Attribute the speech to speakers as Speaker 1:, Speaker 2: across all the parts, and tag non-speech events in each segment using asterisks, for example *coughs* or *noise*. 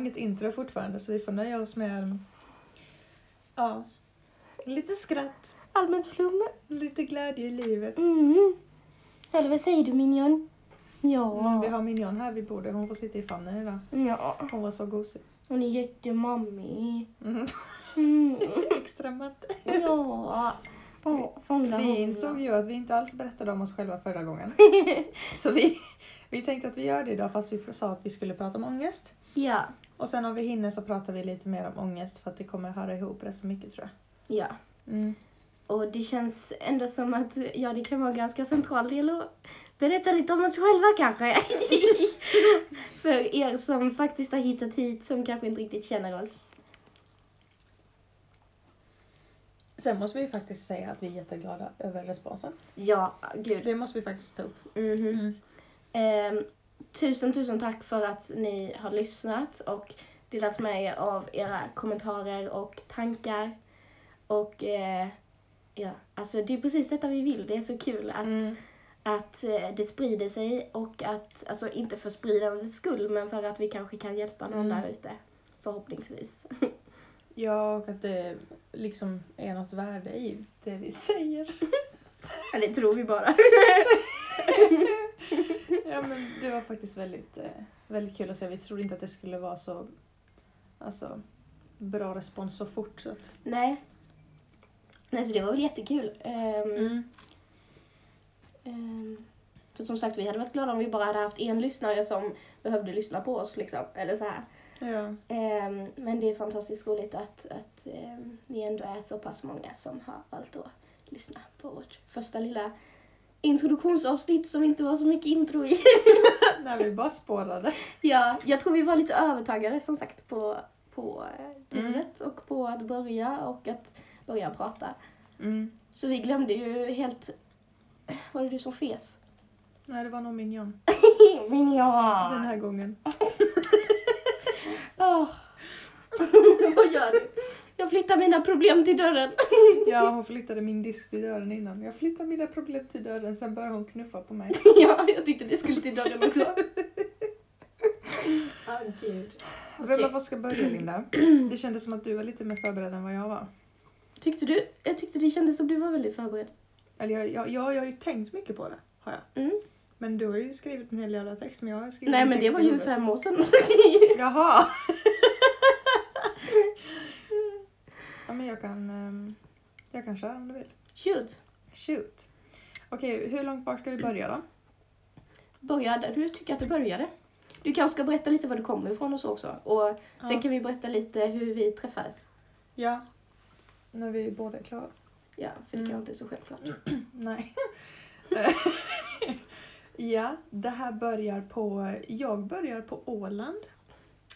Speaker 1: inget intro fortfarande så vi får nöja oss med ja, lite skratt,
Speaker 2: Allmänt flum.
Speaker 1: lite glädje i livet.
Speaker 2: Mm. Eller vad säger du Minion? Ja.
Speaker 1: Mm, vi har Minion här vid bordet, hon får sitta i famnen idag.
Speaker 2: Ja.
Speaker 1: Hon var så gosig.
Speaker 2: Hon är jättemammig.
Speaker 1: Mm.
Speaker 2: Mm. *laughs*
Speaker 1: Extra matte.
Speaker 2: Ja. *laughs*
Speaker 1: Vi insåg ju att vi inte alls berättade om oss själva förra gången. *laughs* Så vi, vi tänkte att vi gör det idag fast vi sa att vi skulle prata om ångest.
Speaker 2: Ja.
Speaker 1: Och sen om vi hinner så pratar vi lite mer om ångest för att det kommer höra ihop rätt så mycket tror jag.
Speaker 2: Ja.
Speaker 1: Mm.
Speaker 2: Och det känns ändå som att ja, det kan vara en ganska central del att berätta lite om oss själva kanske. *laughs* För er som faktiskt har hittat hit som kanske inte riktigt känner oss.
Speaker 1: Sen måste vi faktiskt säga att vi är jätteglada över responsen.
Speaker 2: Ja, gud.
Speaker 1: Det måste vi faktiskt ta upp.
Speaker 2: Mhm.
Speaker 1: Mm.
Speaker 2: Ehm, tusen, tusen tack för att ni har lyssnat och delat med er av era kommentarer och tankar. Och eh, ja, alltså det är precis detta vi vill. Det är så kul att,
Speaker 1: Mm.
Speaker 2: att eh, det sprider sig och att, alltså inte för spridandets skull, men för att vi kanske kan hjälpa någon
Speaker 1: Mm.
Speaker 2: där ute. Förhoppningsvis. *laughs*
Speaker 1: Ja, och att det liksom är något värde i det vi säger. *laughs*
Speaker 2: Det tror vi bara. *laughs*
Speaker 1: ja, men det var faktiskt väldigt, eh, väldigt kul att se. Vi trodde inte att det skulle vara så alltså, bra respons så fort. Så att,
Speaker 2: Nej. Nej, så det var väl jättekul. Ehm,
Speaker 1: mm.
Speaker 2: Ehm, för som sagt, vi hade varit glada om vi bara hade haft en lyssnare som behövde lyssna på oss. Liksom. Eller så här.
Speaker 1: Ja.
Speaker 2: Ehm, men det är fantastiskt roligt att, att ehm, ni ändå är så pass många som har valt att lyssna på vårt första lilla introduktionsavsnitt som inte var så mycket intro i. *laughs*
Speaker 1: När vi bara spårade.
Speaker 2: ja, jag tror vi var lite övertagade som sagt på, på eh,
Speaker 1: Mm.
Speaker 2: livet och på att börja och att börja prata.
Speaker 1: Mm.
Speaker 2: Så vi glömde ju helt... Var det du som fes?
Speaker 1: Nej, det var nog Minion *laughs*
Speaker 2: Men ja!
Speaker 1: den här gången. *laughs*
Speaker 2: Åh. Vad gör du? Jag flyttar mina problem till dörren. *laughs*
Speaker 1: Ja, hon flyttade min disk till dörren innan. Jag flyttade mina problem till dörren, sen började hon knuffa på mig. *laughs*
Speaker 2: ja, jag tyckte det skulle till dörren också. Åh *laughs* gud.
Speaker 1: Vem
Speaker 2: Okej.
Speaker 1: av oss ska börja Linda? *clears throat* Det kändes som att du var lite mer förberedd än vad jag var.
Speaker 2: Tyckte du? Jag tyckte det kändes som du var väldigt förberedd.
Speaker 1: Eller jag, jag, jag, jag har ju tänkt mycket på det, har jag.
Speaker 2: Mm.
Speaker 1: Men du har ju skrivit en hel jävla text, men jag har skrivit
Speaker 2: Nej
Speaker 1: en
Speaker 2: men det var ju fem år sedan.
Speaker 1: Jaha! ja, men jag kan, ehm, jag kan köra om du vill.
Speaker 2: Shoot.
Speaker 1: Shoot. Okej, hur långt bak ska vi börja då?
Speaker 2: Börja där du tycker att det började. Du kanske ska berätta lite var du kommer ifrån och så också. Och sen
Speaker 1: Ja.
Speaker 2: kan vi berätta lite hur vi träffades.
Speaker 1: Ja. När vi båda är klara.
Speaker 2: Ja, för det
Speaker 1: Mm.
Speaker 2: kanske inte är så självklart. *clears throat*
Speaker 1: Nej. *laughs* ja, det här börjar på... Jag börjar på Åland.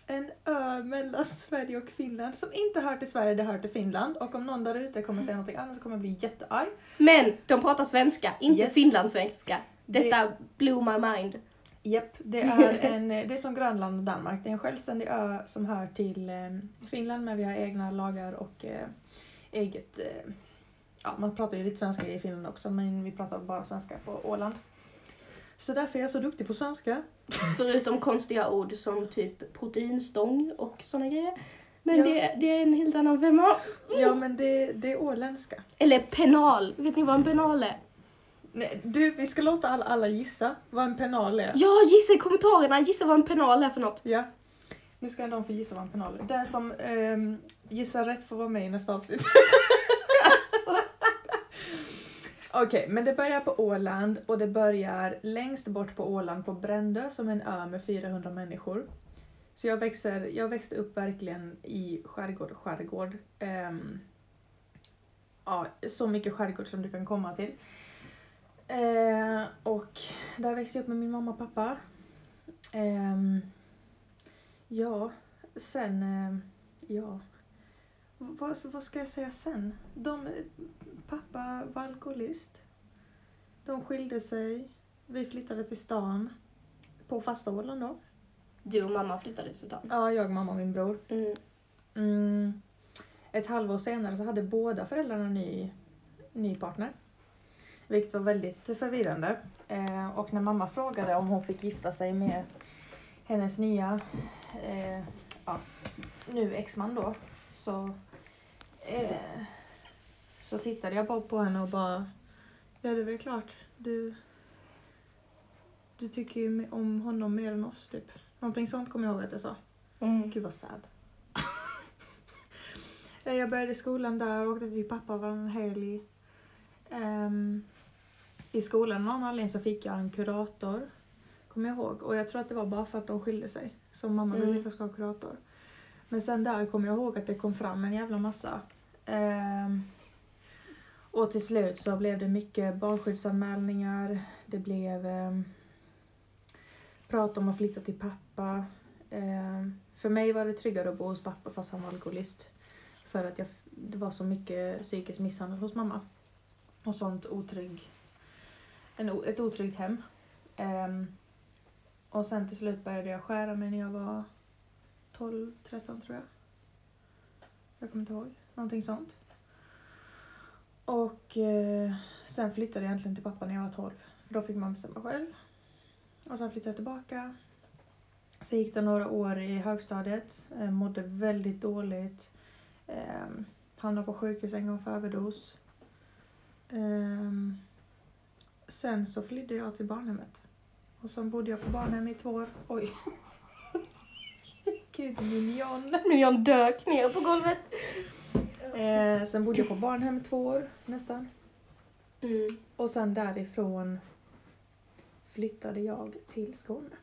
Speaker 1: En ö mellan Sverige och Finland som inte hör till Sverige, det hör till Finland. Och om någon där ute kommer säga någonting annat så kommer jag bli jättearg.
Speaker 2: Men de pratar svenska, inte
Speaker 1: Yes.
Speaker 2: finlandssvenska.
Speaker 1: Det-
Speaker 2: Detta blew my mind.
Speaker 1: Japp, det är, en, det är som Grönland och Danmark. Det är en självständig ö som hör till eh, Finland men vi har egna lagar och eh, eget... Eh, ja, man pratar ju lite svenska i Finland också men vi pratar bara svenska på Åland. Så därför är jag så duktig på svenska.
Speaker 2: Förutom konstiga ord som typ proteinstång och såna grejer. Men
Speaker 1: Ja.
Speaker 2: det, det är en helt annan femma.
Speaker 1: Ja men det, det är åländska.
Speaker 2: Eller penal. Vet ni vad en penal är?
Speaker 1: Nej, du, vi ska låta alla, alla gissa vad en penal är.
Speaker 2: Ja, gissa i kommentarerna. Gissa vad en penal är för något.
Speaker 1: Ja. Nu ska de få gissa vad en penal är. Den som ehm, gissar rätt får vara med i nästa avsnitt. *laughs* Okej, men det börjar på Åland och det börjar längst bort på Åland på Brändö som är en ö med 400 människor. Så jag, växer, jag växte upp verkligen i skärgård, skärgård. Um, ja, så mycket skärgård som du kan komma till. Uh, och där växte jag upp med min mamma och pappa. Um, ja, sen... Uh, ja. Vad, vad ska jag säga sen? De, pappa var alkoholist. De skilde sig. Vi flyttade till stan. På fasta Åland då.
Speaker 2: Du och mamma flyttade till stan.
Speaker 1: Ja, jag, mamma och min bror.
Speaker 2: Mm.
Speaker 1: Mm. Ett halvår senare så hade båda föräldrarna ny, ny partner. Vilket var väldigt förvirrande. Eh, och när mamma frågade om hon fick gifta sig med hennes nya eh, ja, nu exman då, så, eh, så tittade jag bara på henne och bara, ja det är väl klart, du, du tycker ju om honom mer än oss typ. Någonting sånt kommer jag ihåg att jag sa.
Speaker 2: Mm.
Speaker 1: Gud vad sad. *laughs* Eh, jag började skolan där och åkte till pappa varannan helg. Ehm, I skolan av någon anledning så fick jag en kurator, kommer jag ihåg. Och jag tror att det var bara för att de skilde sig. Så mamma ville
Speaker 2: Mm.
Speaker 1: inte att jag ska ha kurator. Men sen där kommer jag ihåg att det kom fram en jävla massa. Ehm, och till slut så blev det mycket barnskyddsanmälningar. Det blev ehm, prat om att flytta till pappa. Ehm, för mig var det tryggare att bo hos pappa fast han var alkoholist. För att jag, det var så mycket psykisk misshandel hos mamma. Och sånt otrygg, en, ett otryggt hem. Och sen till slut började jag skära mig när jag var 12, 13 tror jag. Jag kommer inte ihåg. Någonting sånt. Och eh, sen flyttade jag egentligen till pappa när jag var 12. För då fick man bestämma själv. Och sen flyttade jag tillbaka. Sen gick det några år i högstadiet. Eh, mådde väldigt dåligt. Eh, hamnade på sjukhus en gång för överdos. Eh, sen så flydde jag till barnhemmet. Och sen bodde jag på barnhem i två år. Oj. *laughs* Gud, miljon.
Speaker 2: Men dök ner på golvet.
Speaker 1: Eh, sen bodde jag på barnhem i två år nästan.
Speaker 2: Mm.
Speaker 1: Och sen därifrån flyttade jag till Skåne.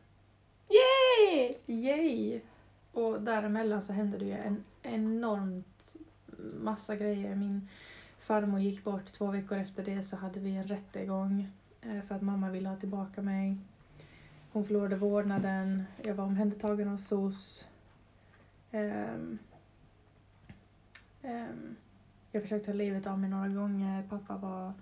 Speaker 2: Yay!
Speaker 1: Yay! Och däremellan så hände det ju en enormt massa grejer. Min farmor gick bort två veckor efter det så hade vi en rättegång eh, för att mamma ville ha tillbaka mig. Hon förlorade vårdnaden. Jag var omhändertagen av SOS. Ehm, jag försökte ta livet av mig några gånger. Pappa var...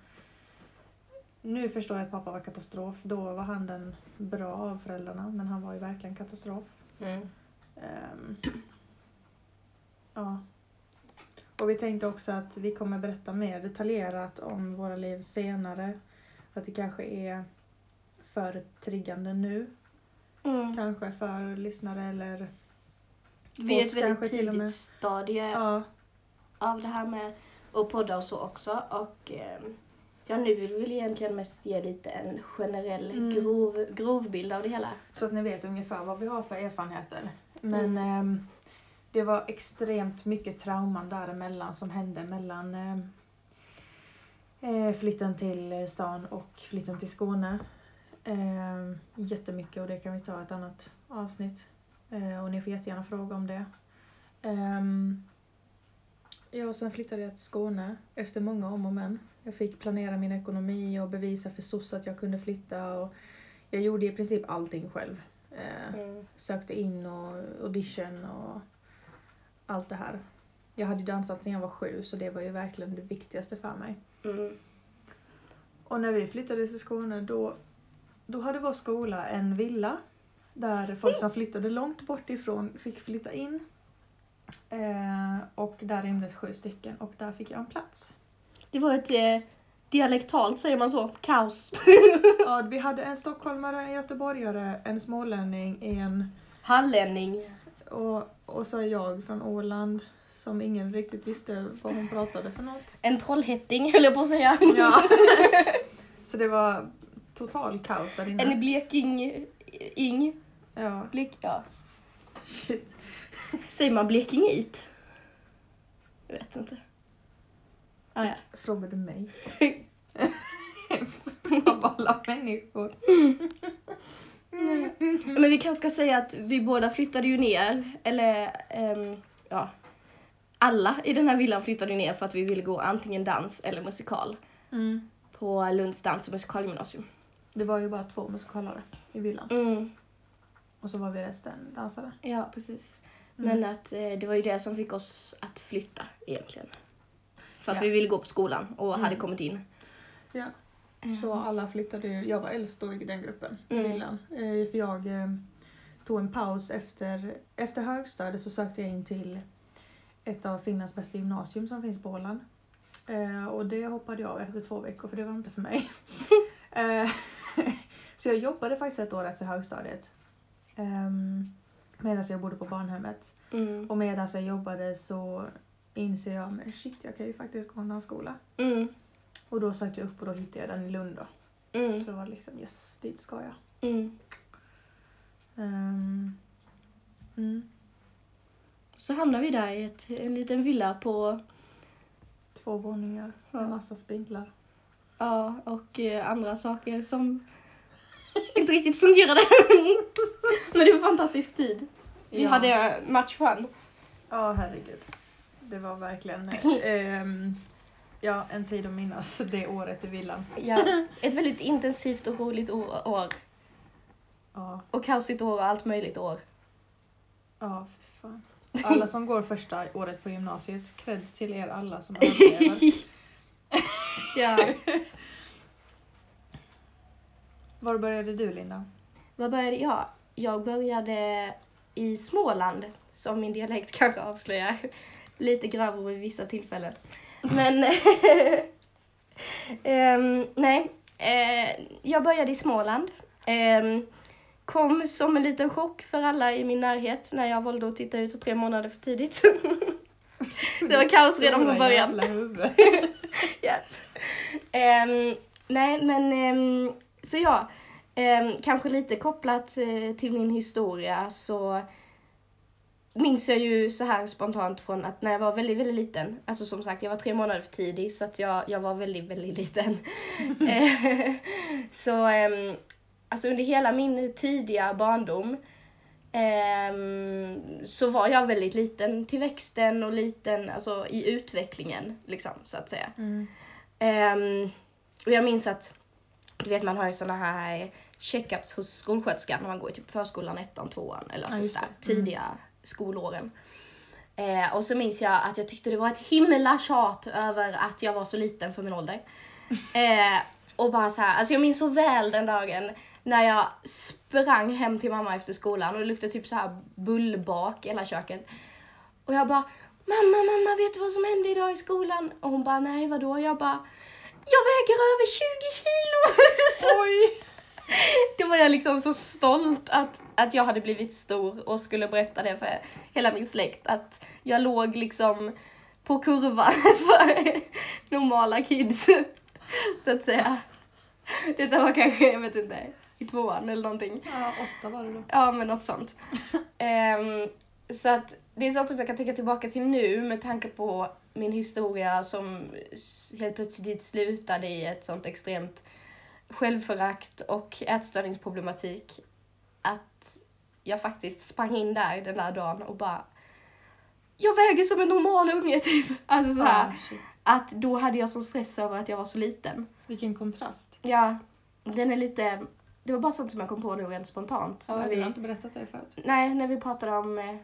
Speaker 1: Nu förstår jag att pappa var katastrof. Då var han den bra av föräldrarna men han var ju verkligen katastrof.
Speaker 2: Mm.
Speaker 1: Ehm, ja. Och vi tänkte också att vi kommer berätta mer detaljerat om våra liv senare. Att det kanske är för triggande nu.
Speaker 2: Mm.
Speaker 1: Kanske för lyssnare eller...
Speaker 2: Vi
Speaker 1: Oss
Speaker 2: ett väldigt tidigt stadie
Speaker 1: Ja,
Speaker 2: av det här med att podda och så också. Och eh, ja, nu vill vi egentligen mest ge lite en generell
Speaker 1: Mm.
Speaker 2: grov, grov bild av det hela.
Speaker 1: så att ni vet ungefär vad vi har för erfarenheter. Men
Speaker 2: Mm.
Speaker 1: ehm, det var extremt mycket trauman däremellan som hände mellan ehm, eh, flytten till stan och flytten till Skåne. Eh, jättemycket och det kan vi ta ett annat avsnitt. Eh, och ni får jättegärna fråga om det. Ehm, ja, och sen flyttade jag till Skåne efter många om och men. Jag fick planera min ekonomi och bevisa för SOS att jag kunde flytta. Och jag gjorde i princip allting själv. Eh,
Speaker 2: Mm.
Speaker 1: sökte in och audition och allt det här. Jag hade ju dansat sedan jag var sju så det var ju verkligen det viktigaste för mig.
Speaker 2: Mm.
Speaker 1: Och när vi flyttade till Skåne då, då hade vår skola en villa där folk som flyttade långt bort ifrån fick flytta in. Eh, och där rymdes sju stycken och där fick jag en plats.
Speaker 2: Det var ett eh, dialektalt, säger man så, kaos. *laughs*
Speaker 1: Ja, vi hade en stockholmare, en göteborgare, en smålänning, en
Speaker 2: Hallänning.
Speaker 1: och, och så jag från Åland som ingen riktigt visste vad hon pratade för något.
Speaker 2: En trollhätting höll jag på att säga.
Speaker 1: Ja. *laughs* så det var total kaos där inne.
Speaker 2: En bleking... Ing.
Speaker 1: Ja.
Speaker 2: Blek, ja. *laughs* Säger man blekingit? Jag vet inte. Ah, ja.
Speaker 1: Frågar du mig? *laughs* Av alla människor.
Speaker 2: Men vi kanske ska säga att vi båda flyttade ju ner, eller ehm, ja, alla i den här villan flyttade ner för att vi ville gå antingen dans eller musikal
Speaker 1: Mm.
Speaker 2: på Lunds dans och musikalgymnasium.
Speaker 1: Det var ju bara två musikalare i villan.
Speaker 2: Mm,
Speaker 1: Och så var vi resten dansare.
Speaker 2: ja, precis.
Speaker 1: Mm.
Speaker 2: Men att eh, det var ju det som fick oss att flytta egentligen. För att
Speaker 1: Ja.
Speaker 2: vi ville gå på skolan och hade
Speaker 1: Mm.
Speaker 2: kommit in.
Speaker 1: Ja. Så alla flyttade ju. Jag var äldst då i den gruppen i
Speaker 2: Mm.
Speaker 1: villan. Eh, för jag eh, tog en paus efter, efter högstadiet så sökte jag in till ett av Finlands bästa gymnasium som finns på Åland. Eh, och det hoppade jag av efter två veckor för det var inte för mig. *laughs* eh, *laughs* så jag jobbade faktiskt ett år efter högstadiet. Ehm, medan jag bodde på barnhemmet.
Speaker 2: Mm.
Speaker 1: Och medan jag jobbade så inser jag, men shit jag kan ju faktiskt gå en dansskola.
Speaker 2: Mm.
Speaker 1: Och då sökte jag upp och då hittade jag den i Lund då.
Speaker 2: Mm.
Speaker 1: Så det var liksom, yes, dit ska jag.
Speaker 2: Mm. Så hamnar vi där i ett, en liten villa på,
Speaker 1: Två våningar med
Speaker 2: Ja.
Speaker 1: massa spinklar.
Speaker 2: ja, och eh, andra saker som inte riktigt fungerade. *laughs* Men det var en fantastisk tid. Vi
Speaker 1: Ja.
Speaker 2: hade much fun.
Speaker 1: Ja, herregud. Det var verkligen *laughs* ehm, ja, en tid att minnas det året i villan.
Speaker 2: Ja, *laughs* ett väldigt intensivt och roligt år. år.
Speaker 1: Ja,
Speaker 2: Och kaosigt år och allt möjligt år.
Speaker 1: ja för fan. Alla som går första året på gymnasiet, cred till er alla som överlever.
Speaker 2: ja.
Speaker 1: Var började du Linda?
Speaker 2: Vad började jag? Jag började i Småland, som min dialekt *laughs* kanske avslöjar. Lite grövre vid vissa tillfällen. Men... *laughs* Ehm, nej, eh, jag började i Småland. Ehm, kom som en liten chock för alla i min närhet när jag valde att titta ut tre månader för tidigt. *laughs* det var kaos redan från början.
Speaker 1: jävla huvud.
Speaker 2: Japp. Ehm, nej, men ehm, så ja, ehm, kanske lite kopplat eh, till min historia så minns jag ju så här spontant från att när jag var väldigt, väldigt liten, alltså som sagt jag var tre månader för tidig så att jag, jag var väldigt, väldigt liten. *laughs* Eh, så ehm, alltså under hela min tidiga barndom ehm, så var jag väldigt liten till växten och liten alltså i utvecklingen liksom så att säga.
Speaker 1: Mm.
Speaker 2: Ehm, och jag minns att, du vet man har ju såna här checkups hos skolsköterskan när man går i typ förskolan, ettan, tvåan eller
Speaker 1: Ja,
Speaker 2: alltså
Speaker 1: just
Speaker 2: sådär.
Speaker 1: Mm.
Speaker 2: tidiga skolåren. Eh, och så minns jag att jag tyckte det var ett himla tjat över att jag var så liten för min ålder. *laughs* Eh, och bara så här, alltså jag minns så väl den dagen när jag sprang hem till mamma efter skolan och det luktade typ så här bullbak i hela köket. Och jag bara, mamma, mamma, vet du vad som hände idag i skolan? Och hon bara, nej vadå? Jag bara, jag väger över 20 kilo!
Speaker 1: Oj! *laughs*
Speaker 2: Då var jag liksom så stolt att, att jag hade blivit stor och skulle berätta det för hela min släkt. Att jag låg liksom på kurvan *laughs* för normala kids. Så att säga. Detta var kanske, jag vet inte, i tvåan eller någonting.
Speaker 1: Ja, åtta var det då.
Speaker 2: Ja, men något sånt. Ehm, så att det är sånt som jag kan tänka tillbaka till nu med tanke på min historia som helt plötsligt slutade i ett sånt extremt självförakt och ätstörningsproblematik. Att jag faktiskt sprang in där den där dagen och bara jag väger som en normal unge *laughs* typ. Alltså så här,
Speaker 1: Ah,
Speaker 2: att då hade jag sån stress över att jag var så liten.
Speaker 1: Vilken kontrast.
Speaker 2: Ja, den är lite, det var bara sånt som jag kom på nu rent spontant.
Speaker 1: Ja,
Speaker 2: när
Speaker 1: du
Speaker 2: vi,
Speaker 1: har inte berättat det förut.
Speaker 2: nej, när vi pratade om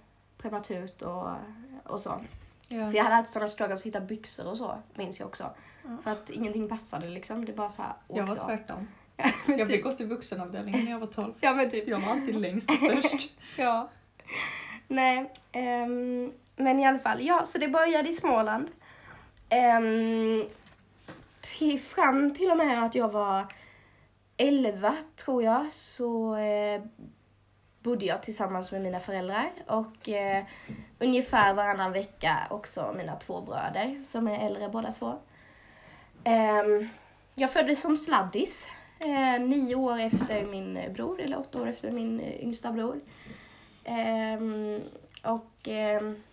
Speaker 2: prematurt och, och så.
Speaker 1: Ja.
Speaker 2: För jag hade alltid sådana struggles att hitta byxor och så, minns jag också.
Speaker 1: Ja.
Speaker 2: För att ingenting passade liksom, det bara så här
Speaker 1: Jag var tvärtom. *laughs*
Speaker 2: Ja,
Speaker 1: Jag fick
Speaker 2: typ.
Speaker 1: gå till vuxenavdelningen när jag var 12.
Speaker 2: Ja men typ.
Speaker 1: Jag var alltid längst och störst. *laughs*
Speaker 2: Ja. Nej, ehm, men i alla fall, ja, så det började i Småland. Ehm, till, fram till och med att jag var 11 tror jag så eh, bodde jag tillsammans med mina föräldrar och eh, ungefär varannan vecka också mina två bröder som är äldre båda två. Ehm, jag föddes som sladdis, eh, nio år efter min bror, eller åtta år efter min yngsta bror. Ehm, och ehm,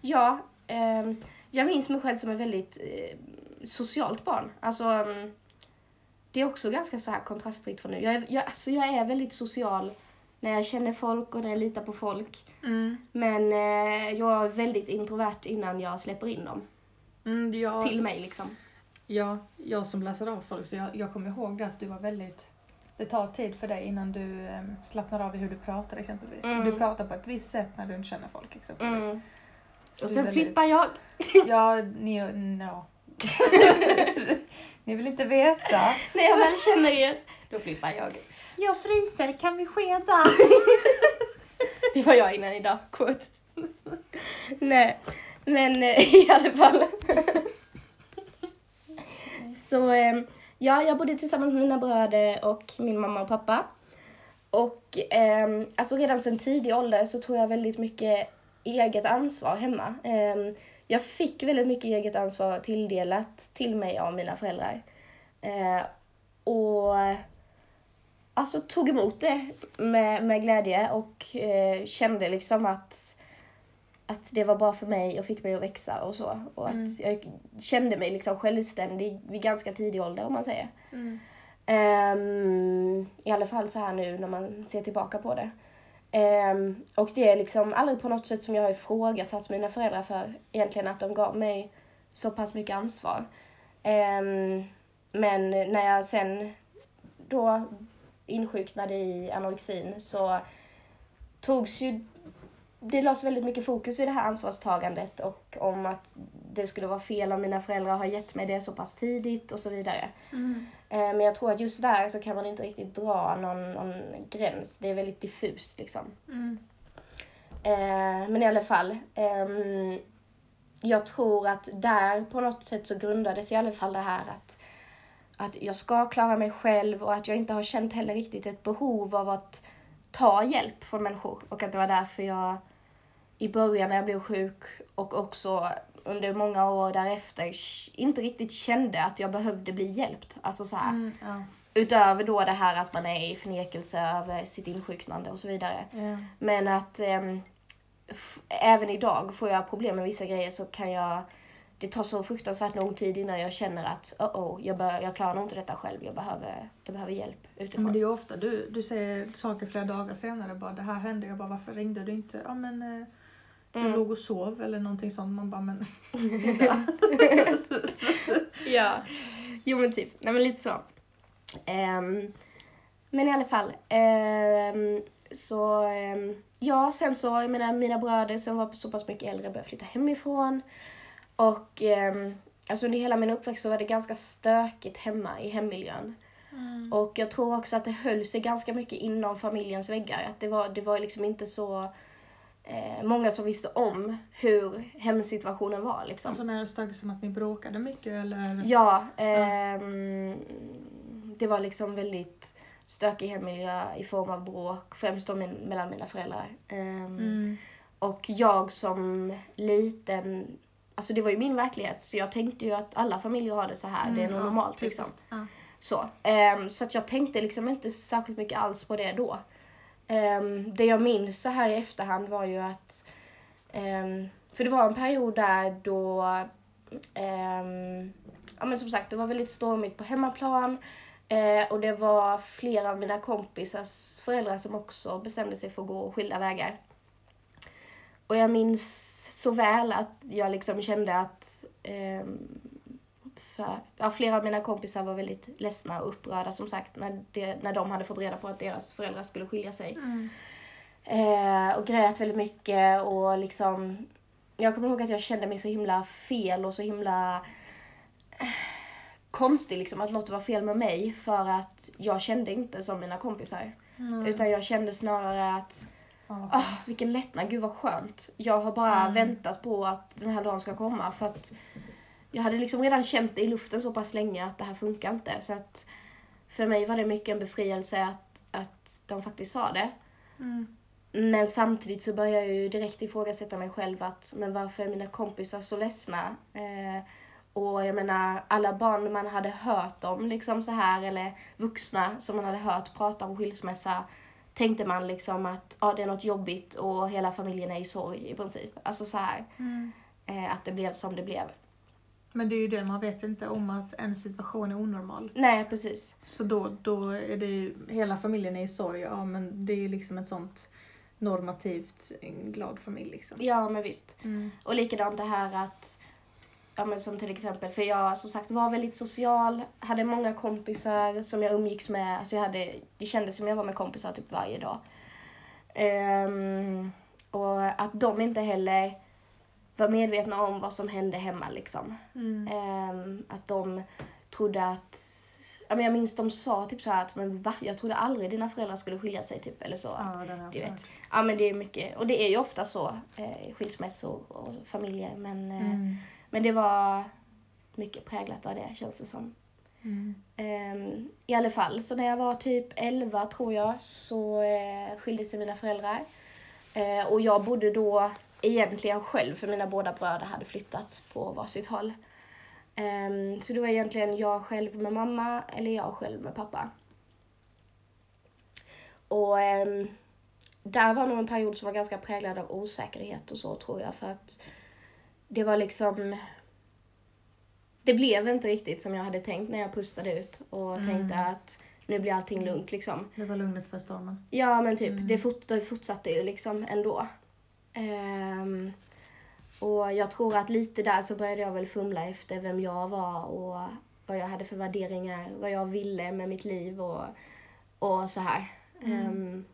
Speaker 2: ja, ehm, jag minns mig själv som ett väldigt eh, socialt barn. Alltså, mm, det är också ganska så här kontrastrikt från nu. Jag är, jag, alltså, jag är väldigt social när jag känner folk och när jag litar på folk.
Speaker 1: Mm.
Speaker 2: Men eh, jag är väldigt introvert innan jag släpper in dem
Speaker 1: Mm, jag,
Speaker 2: till mig liksom.
Speaker 1: ja, jag som läser av folk, så jag, jag kommer ihåg det att du var väldigt... Det tar tid för dig innan du um, slappnar av i hur du pratar exempelvis.
Speaker 2: Mm.
Speaker 1: Du pratar på ett visst sätt när du inte känner folk exempelvis.
Speaker 2: Mm.
Speaker 1: Så
Speaker 2: Och sen
Speaker 1: väldigt-
Speaker 2: flippar jag. *laughs*
Speaker 1: Ja, ni... No. *laughs* *laughs* ni vill inte veta.
Speaker 2: När jag väl känner er, då flippar jag.
Speaker 1: Jag fryser, kan vi skeda? *laughs*
Speaker 2: Det var jag innan idag, quote. Nej, men eh, *laughs* i alla fall. Så eh, ja, jag bodde tillsammans med mina bröder och min mamma och pappa. och ehm, alltså redan sedan tidig ålder så tror jag väldigt mycket eget ansvar hemma. Ehm, jag fick väldigt mycket eget ansvar tilldelat till mig av mina föräldrar. Eh, och alltså tog emot det med, med glädje och eh, kände liksom att, att det var bra för mig och fick mig att växa och så. Och att
Speaker 1: Mm.
Speaker 2: jag kände mig liksom självständig vid ganska tidig ålder om man säger.
Speaker 1: Mm.
Speaker 2: Ehm, I alla fall så här nu när man ser tillbaka på det. Ehm, och det är liksom aldrig på något sätt som jag har ifrågasatt mina föräldrar för egentligen att de gav mig så pass mycket ansvar. Ehm, men när jag sen då insjuknade i anorexin så togs ju det lades väldigt mycket fokus vid det här ansvarstagandet och om att det skulle vara fel om mina föräldrar har gett mig det så pass tidigt och så vidare.
Speaker 1: Mm.
Speaker 2: Eh, Men jag tror att just där så kan man inte riktigt dra någon, någon gräns. Det är väldigt diffust liksom.
Speaker 1: Mm.
Speaker 2: Eh, Men i alla fall. ehm, Jag tror att där på något sätt så grundades i alla fall det här att, att jag ska klara mig själv och att jag inte har känt heller riktigt ett behov av att ta hjälp från människor. Och att det var därför jag i början när jag blev sjuk och också under många år därefter inte riktigt kände att jag behövde bli hjälpt. Alltså så här.
Speaker 1: Mm. Ja.
Speaker 2: Utöver då det här att man är i förnekelse över sitt insjuknande och så vidare.
Speaker 1: Ja.
Speaker 2: Men att ehm, f- även idag får jag problem med vissa grejer så kan jag det tar så fruktansvärt lång tid innan jag känner att oh, oh jag, bör, jag klarar nog inte detta själv. Jag behöver, jag behöver hjälp
Speaker 1: Ja, Men
Speaker 2: utifrån.
Speaker 1: det är ofta du, du säger saker flera dagar senare. Bara, det här hände. Jag bara, varför ringde du inte? Ja, men eh, du
Speaker 2: Mm.
Speaker 1: låg och sov eller någonting sånt. Man bara, men... *laughs*
Speaker 2: ja, jo men typ. Nej men lite så. Ehm, men i alla fall. ehm, så ehm, ja, sen så, jag menar mina bröder som var så pass mycket äldre började flytta hemifrån. Och um, alltså under hela min uppväxt så var det ganska stökigt hemma i hemmiljön.
Speaker 1: Mm.
Speaker 2: Och jag tror också att det höll sig ganska mycket inom familjens väggar. Att det var, det var liksom inte så eh, många som visste om hur hemsituationen var liksom.
Speaker 1: Alltså menar du stökigt som att ni bråkade mycket eller?
Speaker 2: Ja, ehm, det var liksom väldigt stökig hemmiljö i form av bråk, främst då min, mellan mina föräldrar. Ehm,
Speaker 1: Mm.
Speaker 2: Och jag som liten, alltså det var ju min verklighet, så jag tänkte ju att alla familjer har det så här, det är nog
Speaker 1: ja,
Speaker 2: normalt
Speaker 1: typiskt.
Speaker 2: liksom.
Speaker 1: Ja.
Speaker 2: Så, ehm, så att jag tänkte liksom inte särskilt mycket alls på det då. Ehm, det jag minns så här i efterhand var ju att, ehm, för det var en period där då, ja men som sagt det var väldigt stormigt på hemmaplan. Eh, och det var flera av mina kompisars föräldrar som också bestämde sig för att gå skilda vägar. Och jag minns så väl att jag liksom kände att ehm, för, ja, flera av mina kompisar var väldigt ledsna och upprörda som sagt när, det, när de hade fått reda på att deras föräldrar skulle skilja sig.
Speaker 1: Mm.
Speaker 2: Eh, och grät väldigt mycket och liksom jag kommer ihåg att jag kände mig så himla fel och så himla eh, konstig liksom att något var fel med mig för att jag kände inte som mina kompisar.
Speaker 1: Mm.
Speaker 2: Utan jag kände snarare att
Speaker 1: Ja.
Speaker 2: Ah, vilken lättnad, gud vad skönt. Jag har bara
Speaker 1: Mm.
Speaker 2: väntat på att den här dagen ska komma för att jag hade liksom redan känt det i luften så pass länge att det här funkar inte. Så att för mig var det mycket en befrielse att, att de faktiskt sa det.
Speaker 1: Mm.
Speaker 2: Men samtidigt så började jag ju direkt ifrågasätta mig själv att men varför är mina kompisar så ledsna? Eh, och jag menar alla barn man hade hört om liksom så här eller vuxna som man hade hört prata om skilsmässa tänkte man liksom att ja, det är något jobbigt och hela familjen är i sorg i princip. Alltså så här
Speaker 1: Mm.
Speaker 2: eh, att det blev som det blev.
Speaker 1: Men det är ju det, man vet inte om att en situation är onormal.
Speaker 2: Nej, precis.
Speaker 1: Så då, då är det ju, hela familjen är i sorg, ja men det är ju liksom ett sånt normativt en glad familj liksom.
Speaker 2: Ja, men visst.
Speaker 1: Mm.
Speaker 2: Och likadant det här att, ja men som till exempel, för jag som sagt var väldigt social, hade många kompisar som jag umgicks med, alltså jag hade, det kändes som jag var med kompisar typ varje dag. Ehm, och att de inte heller var medvetna om vad som hände hemma liksom.
Speaker 1: Mm.
Speaker 2: Ehm, att de trodde att, ja men jag minns de sa typ så här att, men va? Jag trodde aldrig dina föräldrar skulle skilja sig typ, eller så.
Speaker 1: Ja, den
Speaker 2: Du vet. Ja men det är mycket, och det är ju ofta så, eh, skilsmässor och familjer. Men, eh,
Speaker 1: Mm.
Speaker 2: Men det var mycket präglat av det känns det som.
Speaker 1: Mm.
Speaker 2: Ehm, I alla fall, så när jag var typ 11 tror jag så eh, skilde sig mina föräldrar. Eh, och jag bodde då egentligen själv för mina båda bröder hade flyttat på varsitt håll. Ehm, så det var egentligen jag själv med mamma eller jag själv med pappa. Och ehm, där var nog en period som var ganska präglad av osäkerhet och så tror jag för att det var liksom det blev inte riktigt som jag hade tänkt när jag pustade ut och
Speaker 1: Mm.
Speaker 2: tänkte att nu blir allting lugnt liksom.
Speaker 1: Det var lugnet för stormen.
Speaker 2: Ja men typ,
Speaker 1: Mm.
Speaker 2: det, fort, det fortsatte ju liksom ändå. Ehm, och jag tror att lite där så började jag väl fumla efter vem jag var och vad jag hade för värderingar, vad jag ville med mitt liv och, och så här.
Speaker 1: Mm.
Speaker 2: Ehm,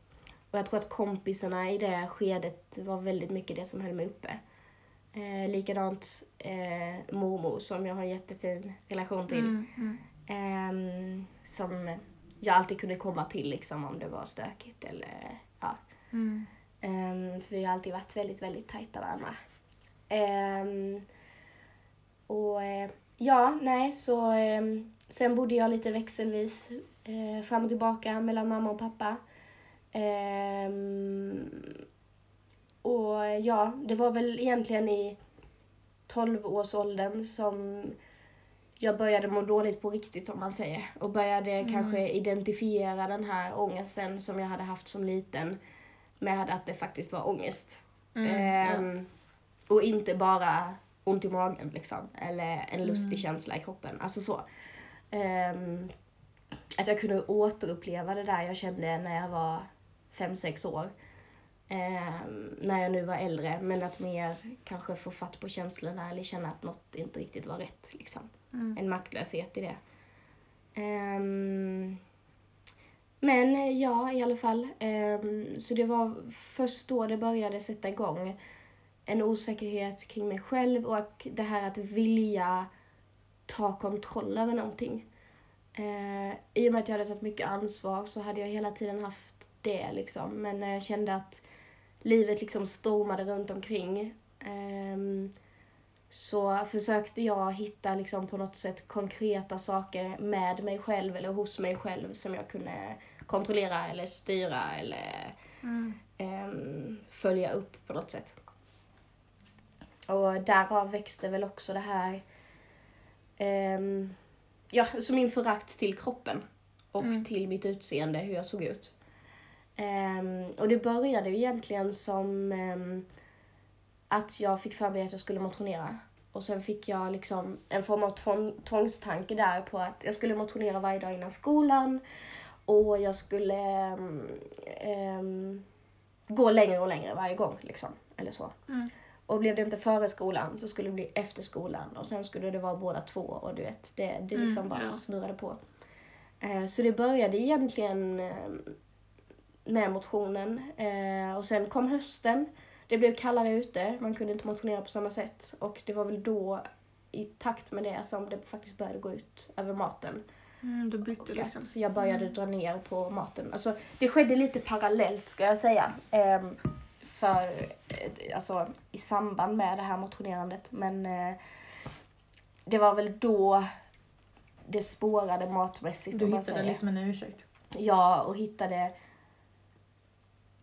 Speaker 2: och jag tror att kompisarna i det skedet var väldigt mycket det som höll mig uppe. Eh, likadant eh, mormor som jag har en jättefin relation till.
Speaker 1: Mm. Mm.
Speaker 2: Ehm, som jag alltid kunde komma till liksom om det var stökigt eller ja.
Speaker 1: Mm.
Speaker 2: Ehm, för vi har alltid varit väldigt, väldigt tajta varandra. Ehm, och eh, ja, nej så ehm, sen bodde jag lite växelvis eh, fram och tillbaka mellan mamma och pappa. Ehm, och ja, det var väl egentligen i 12-årsåldern som jag började må dåligt på riktigt om man säger. Och började kanske identifiera den här ångesten som jag hade haft som liten med att det faktiskt var ångest.
Speaker 1: Mm.
Speaker 2: Ehm, Och inte bara ont i magen liksom. Eller en lustig
Speaker 1: Mm.
Speaker 2: känsla i kroppen. Alltså så. Ehm, att jag kunde återuppleva det där jag kände när jag var fem sex år. Ehm, när jag nu var äldre. Men att mer kanske få fatt på känslorna eller känna att något inte riktigt var rätt. Liksom.
Speaker 1: Mm.
Speaker 2: En maktlöshet i det. Ehm, men eh, ja, i alla fall. Ehm, så det var först då det började sätta igång en osäkerhet kring mig själv och det här att vilja ta kontroll över någonting. Eh, I och med att jag hade tagit mycket ansvar så hade jag hela tiden haft det liksom. Men när jag kände att livet liksom stormade runt omkring ehm, så försökte jag hitta liksom på något sätt konkreta saker med mig själv eller hos mig själv som jag kunde kontrollera eller styra eller
Speaker 1: Mm.
Speaker 2: ehm, följa upp på något sätt. Och därav växte väl också det här, ehm, ja, så min förakt till kroppen och
Speaker 1: Mm.
Speaker 2: till mitt utseende, hur jag såg ut. Ehm, och det började ju egentligen som ehm, att jag fick för mig att jag skulle motionera. Och sen fick jag liksom en form av tvång, tvångstanke där på att jag skulle motionera varje dag innan skolan. Och jag skulle ehm, gå längre och längre varje gång. Liksom, eller så.
Speaker 1: Mm.
Speaker 2: Och blev det inte före skolan så skulle det bli efter skolan. Och sen skulle det vara båda två. Och du vet, det, det liksom
Speaker 1: Mm,
Speaker 2: bara
Speaker 1: ja.
Speaker 2: snurrade på. Eh, så det började egentligen med motionen. Eh, och sen kom hösten. Det blev kallare ute. Man kunde inte motionera på samma sätt. Och det var väl då i takt med det som det faktiskt började gå ut över maten.
Speaker 1: Mm, du bytte liksom.
Speaker 2: jag började dra ner på maten. Alltså, det skedde lite parallellt ska jag säga. Ehm, för, eh, alltså, I samband med det här motionerandet. Men eh, det var väl då det spårade matmässigt
Speaker 1: Du hittade
Speaker 2: säger.
Speaker 1: liksom en ursäkt.
Speaker 2: Ja, och hittade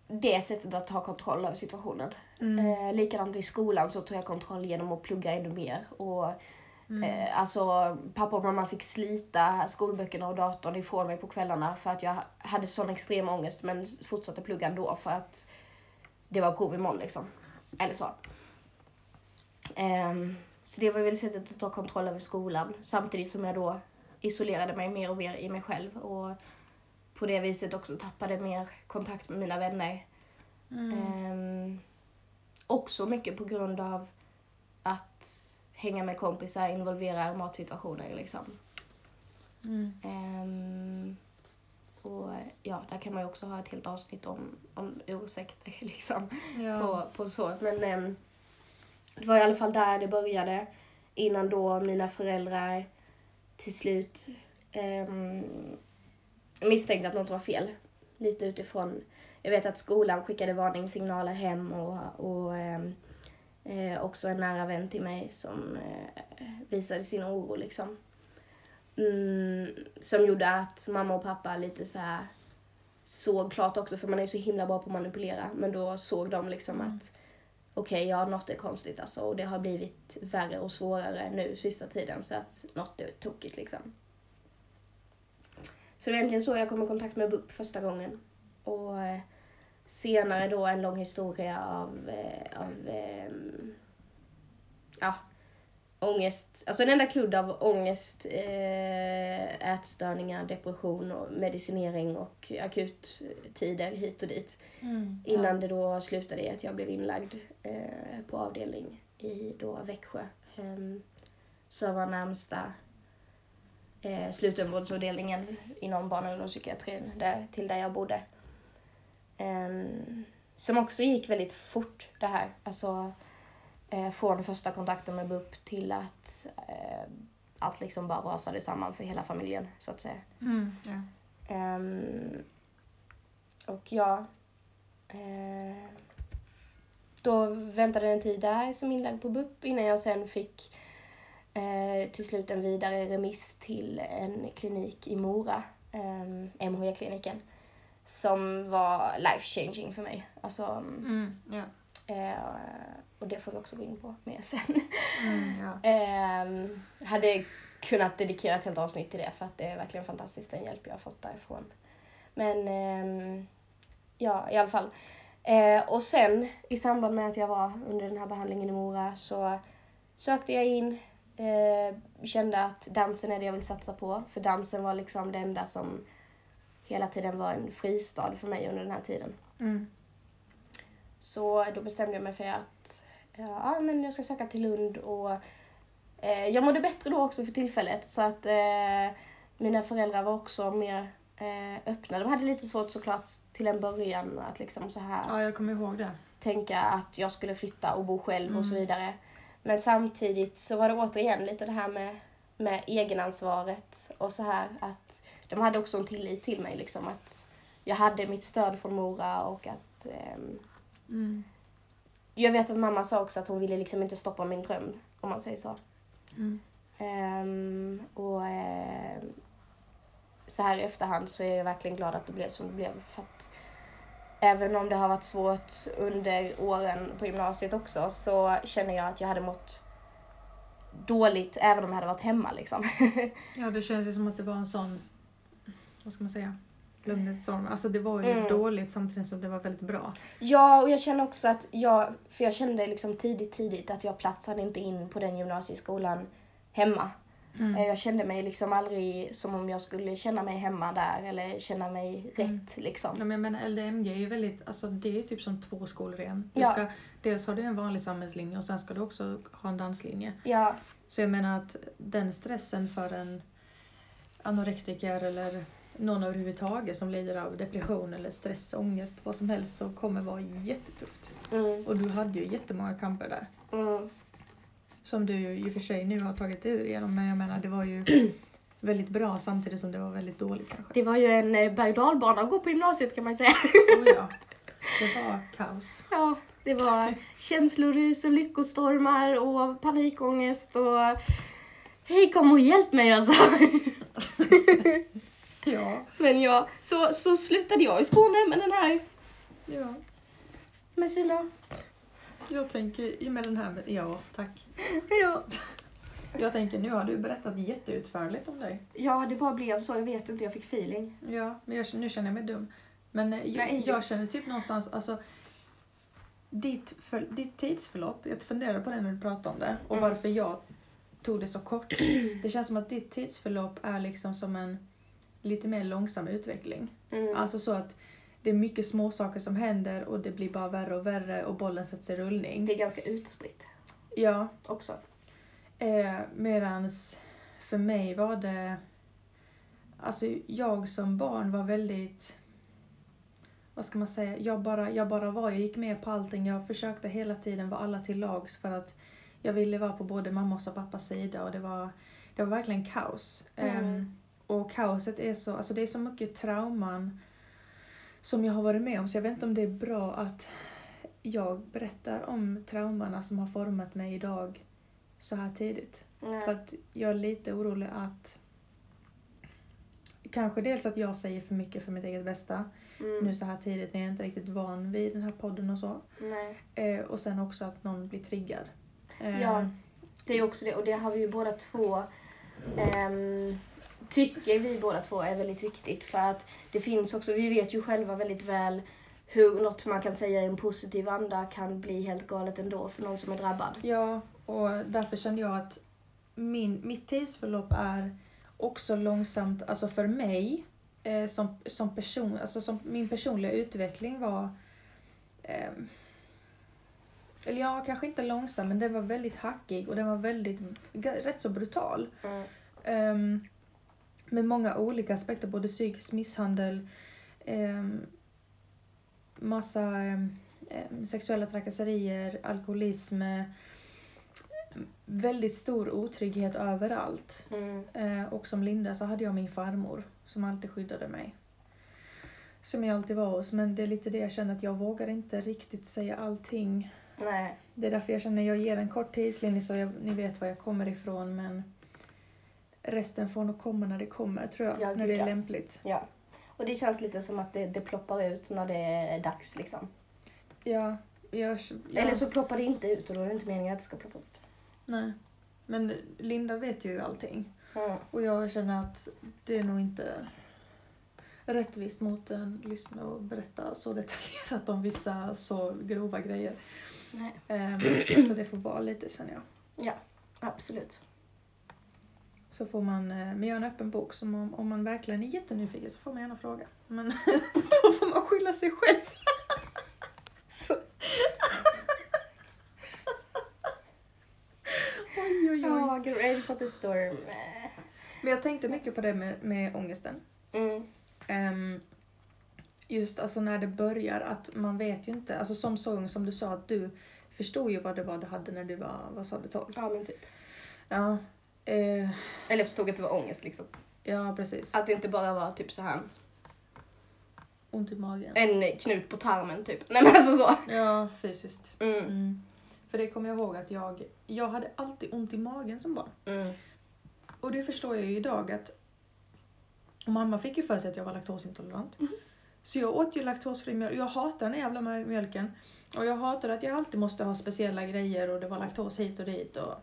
Speaker 2: det sättet att ta kontroll över situationen.
Speaker 1: Mm.
Speaker 2: Eh, likadant i skolan så tog jag kontroll genom att plugga ännu mer. Och
Speaker 1: Mm.
Speaker 2: Eh, alltså pappa och mamma fick slita skolböckerna och datorn ifrån mig på kvällarna för att jag hade sån extrem ångest men fortsatte plugga ändå för att det var prov imorgon liksom. Eller så. Ehm, så det var väl sättet att ta kontroll över skolan samtidigt som jag då isolerade mig mer och mer i mig själv och på det viset också tappade mer kontakt med mina vänner.
Speaker 1: Mm.
Speaker 2: Ehm, också mycket på grund av att hänga med kompisar involverar matsituationer liksom.
Speaker 1: Mm.
Speaker 2: Ehm, och ja, där kan man ju också ha ett helt avsnitt om, om ursäkter *laughs* liksom.
Speaker 1: Ja.
Speaker 2: På, på så. Men ehm, det var i alla fall där det började. Innan då mina föräldrar till slut um, misstänkte att något var fel. Lite utifrån, jag vet att skolan skickade varningssignaler hem och, och ehm, eh, också en nära vän till mig som eh, visade sin oro liksom. mm, som gjorde att mamma och pappa lite så här såg klart också, för man är ju så himla bra på att manipulera, men då såg de liksom
Speaker 1: Mm.
Speaker 2: att okej, ja något är konstigt alltså och det har blivit värre och svårare nu sista tiden så att något är tokigt liksom. Så det var egentligen så jag kom i kontakt med BUP första gången. Och eh, senare då en lång historia av, eh, av ehm, ja, ångest, alltså en enda kludd av ångest, eh, ätstörningar, depression och medicinering och akuttider hit och dit.
Speaker 1: Mm.
Speaker 2: Innan det då slutade i att jag blev inlagd eh, på avdelning i då Växjö. Eh, som var närmsta eh, slutenvårdsavdelningen inom barn och ungdomspsykiatrin där, till där jag bodde. Eh, som också gick väldigt fort det här. Alltså eh, från första kontakten med BUP till att eh, allt liksom bara rasade samman för hela familjen så att säga.
Speaker 1: Mm. Ja.
Speaker 2: Ehm, och ja, eh, då väntade en tid där som inlagd på BUP innan jag sen fick eh, till slut en vidare remiss till en klinik i Mora, eh, MHE-kliniken, som var life changing för mig. Alltså,
Speaker 1: Mm. Ja.
Speaker 2: eh, och det får vi också gå in på mer sen.
Speaker 1: Mm. Ja. *laughs*
Speaker 2: Ehm, hade kunnat dedikera ett helt avsnitt till det för att det är verkligen fantastiskt den hjälp jag har fått därifrån. Men ehm, ja, i alla fall. Eh, och sen i samband med att jag var under den här behandlingen i Mora så sökte jag in, eh, kände att dansen är det jag vill satsa på. För dansen var liksom det enda som hela tiden var en fristad för mig under den här tiden.
Speaker 1: Mm.
Speaker 2: Så då bestämde jag mig för att ja, men jag ska söka till Lund och eh, jag mådde bättre då också för tillfället så att eh, mina föräldrar var också mer eh, öppna. De hade lite svårt såklart till en början att liksom så här
Speaker 1: ja, jag kommer ihåg det.
Speaker 2: tänka att jag skulle flytta och bo själv och så
Speaker 1: Mm.
Speaker 2: vidare. Men samtidigt så var det återigen lite det här med, med egenansvaret och så här att de hade också en tillit till mig liksom att jag hade mitt stöd från Mora och att ehm,
Speaker 1: Mm.
Speaker 2: jag vet att mamma sa också att hon ville liksom inte stoppa min dröm, om man säger så.
Speaker 1: Mm.
Speaker 2: Ehm, och ehm, så här i efterhand så är jag verkligen glad att det blev som det blev. För att även om det har varit svårt under åren på gymnasiet också så känner jag att jag hade mått dåligt även om jag hade varit hemma liksom. *laughs*
Speaker 1: Ja, det känns ju som att det var en sån, vad ska man säga, lugnets storm. Alltså det var ju
Speaker 2: Mm.
Speaker 1: dåligt samtidigt som det var väldigt bra.
Speaker 2: Ja, och jag känner också att jag, för jag kände liksom tidigt, tidigt att jag platsade inte in på den gymnasieskolan hemma.
Speaker 1: Mm.
Speaker 2: Eh, Jag kände mig liksom aldrig som om jag skulle känna mig hemma där eller känna mig
Speaker 1: Mm.
Speaker 2: rätt liksom.
Speaker 1: Ja, men jag menar LDMG är ju väldigt, alltså det är typ som två skolor igen. Du
Speaker 2: Ja.
Speaker 1: ska, dels har du en vanlig samhällslinje och sen ska du också ha en danslinje.
Speaker 2: Ja,
Speaker 1: Så jag menar att den stressen för en anorektiker eller någon överhuvudtaget som lider av depression eller stress, ångest, vad som helst, så kommer vara jättetufft.
Speaker 2: mm,
Speaker 1: Och du hade ju jättemånga kamper där.
Speaker 2: mm,
Speaker 1: Som du ju i och för sig nu har tagit dig igenom, men jag menar det var ju *clears throat* väldigt bra samtidigt som det var väldigt dåligt kanske.
Speaker 2: det var ju en eh, berg och dalbana att gå på gymnasiet kan man säga.
Speaker 1: Oh, ja. Det var kaos. *laughs*
Speaker 2: Ja, det var känslorus och lyckostormar och panikångest och Hej kom och hjälp mig alltså. *laughs*
Speaker 1: Ja.
Speaker 2: Men ja, så, så slutade jag i Skåne med den här,
Speaker 1: ja.
Speaker 2: med sina,
Speaker 1: Jag tänker, med den här, ja tack. *laughs*
Speaker 2: ja.
Speaker 1: Jag tänker nu har du berättat jätteutförligt om dig.
Speaker 2: Ja, det bara blev så, jag vet inte, jag fick feeling.
Speaker 1: Ja, men jag, nu känner jag mig dum. Men eh, jag,
Speaker 2: Nej.
Speaker 1: jag känner typ någonstans, alltså ditt, för, ditt tidsförlopp, jag funderar på det när du pratar om det och
Speaker 2: Mm.
Speaker 1: varför jag tog det så kort. *clears throat* Det känns som att ditt tidsförlopp är liksom som en lite mer långsam utveckling.
Speaker 2: Mm.
Speaker 1: Alltså så att det är mycket små saker som händer och det blir bara värre och värre och bollen sätts i rullning.
Speaker 2: Det är ganska utspritt
Speaker 1: Ja,
Speaker 2: också.
Speaker 1: Eh, medans för mig var det... Alltså jag som barn var väldigt... Vad ska man säga? Jag bara, jag bara var. Jag gick med på allting. Jag försökte hela tiden vara alla till lags för att jag ville vara på både mammas och pappas sida och det var, det var verkligen kaos.
Speaker 2: Mm.
Speaker 1: Ehm, och kaoset är så, alltså det är så mycket trauman som jag har varit med om så jag vet inte om det är bra att jag berättar om traumorna som har format mig idag så här tidigt.
Speaker 2: Nej.
Speaker 1: För att jag är lite orolig att kanske dels att jag säger för mycket för mitt eget bästa
Speaker 2: Mm.
Speaker 1: nu så här tidigt när jag inte är riktigt van vid den här podden och så. Eh, och sen också att någon blir triggad. Eh,
Speaker 2: Ja. Det är också det och det har vi ju båda två ehm, tycker vi båda två är väldigt viktigt för att det finns också, vi vet ju själva väldigt väl hur något man kan säga i en positiv anda kan bli helt galet ändå för någon som är drabbad.
Speaker 1: Ja, och därför kände jag att min, mitt tidsförlopp är också långsamt, alltså för mig eh, som, som person, alltså som min personliga utveckling var ehm, eller ja, kanske inte långsam, men den var väldigt hackig och den var väldigt, rätt så brutal.
Speaker 2: Mm.
Speaker 1: Ehm, med många olika aspekter, både psykisk misshandel, um, massa sexuella trakasserier, alkoholism, eh, väldigt stor otrygghet överallt.
Speaker 2: Mm.
Speaker 1: Eh, och som Linda så hade jag min farmor som alltid skyddade mig. Som jag alltid var hos, men det är lite det jag känner att jag vågar inte riktigt säga allting.
Speaker 2: Nej.
Speaker 1: Det är därför jag känner att jag ger en kort tidslinje så jag, ni vet var jag kommer ifrån men resten får nog komma när det kommer tror jag,
Speaker 2: Ja,
Speaker 1: när det är
Speaker 2: ja.
Speaker 1: lämpligt.
Speaker 2: Ja. Och det känns lite som att det, det ploppar ut när det är dags liksom.
Speaker 1: Ja, jag, ja.
Speaker 2: Eller så ploppar det inte ut och då är det inte meningen att det ska ploppa ut.
Speaker 1: Nej. Men Linda vet ju allting.
Speaker 2: Mm.
Speaker 1: Och jag känner att det är nog inte rättvist mot en lyssnare att berätta så detaljerat om vissa så grova grejer.
Speaker 2: Nej.
Speaker 1: Ehm, så det får vara lite känner jag.
Speaker 2: Absolut.
Speaker 1: Så får man, eh, men jag är en öppen bok så om, om man verkligen är jättenyfiken så får man gärna fråga. Men *laughs* då får man skylla sig själv. *laughs* Oj, oj, oj.
Speaker 2: Ja, get ready for the storm.
Speaker 1: Men jag tänkte mycket på det med, med ångesten.
Speaker 2: Mm.
Speaker 1: Ehm, just alltså när det börjar att man vet ju inte, alltså som så ung som du sa att du förstod ju vad det var du hade när du var, vad sa du, 12?
Speaker 2: Ja, men typ.
Speaker 1: Ja. Eh,
Speaker 2: Eller jag förstod att det var ångest liksom.
Speaker 1: ja, precis.
Speaker 2: Att det inte bara var typ så här
Speaker 1: Ont i magen.
Speaker 2: en knut på tarmen typ. Nej *laughs* men alltså så.
Speaker 1: Ja, fysiskt.
Speaker 2: Mm.
Speaker 1: Mm. För det kommer jag ihåg att jag, jag hade alltid ont i magen som barn.
Speaker 2: Mm.
Speaker 1: Och det förstår jag ju idag att mamma fick ju för sig att jag var laktosintolerant. Så jag åt ju laktosfri mjölk. Jag hatar den jävla mjö- mjölken. Och jag hatar att jag alltid måste ha speciella grejer och det var laktos hit och dit. Och,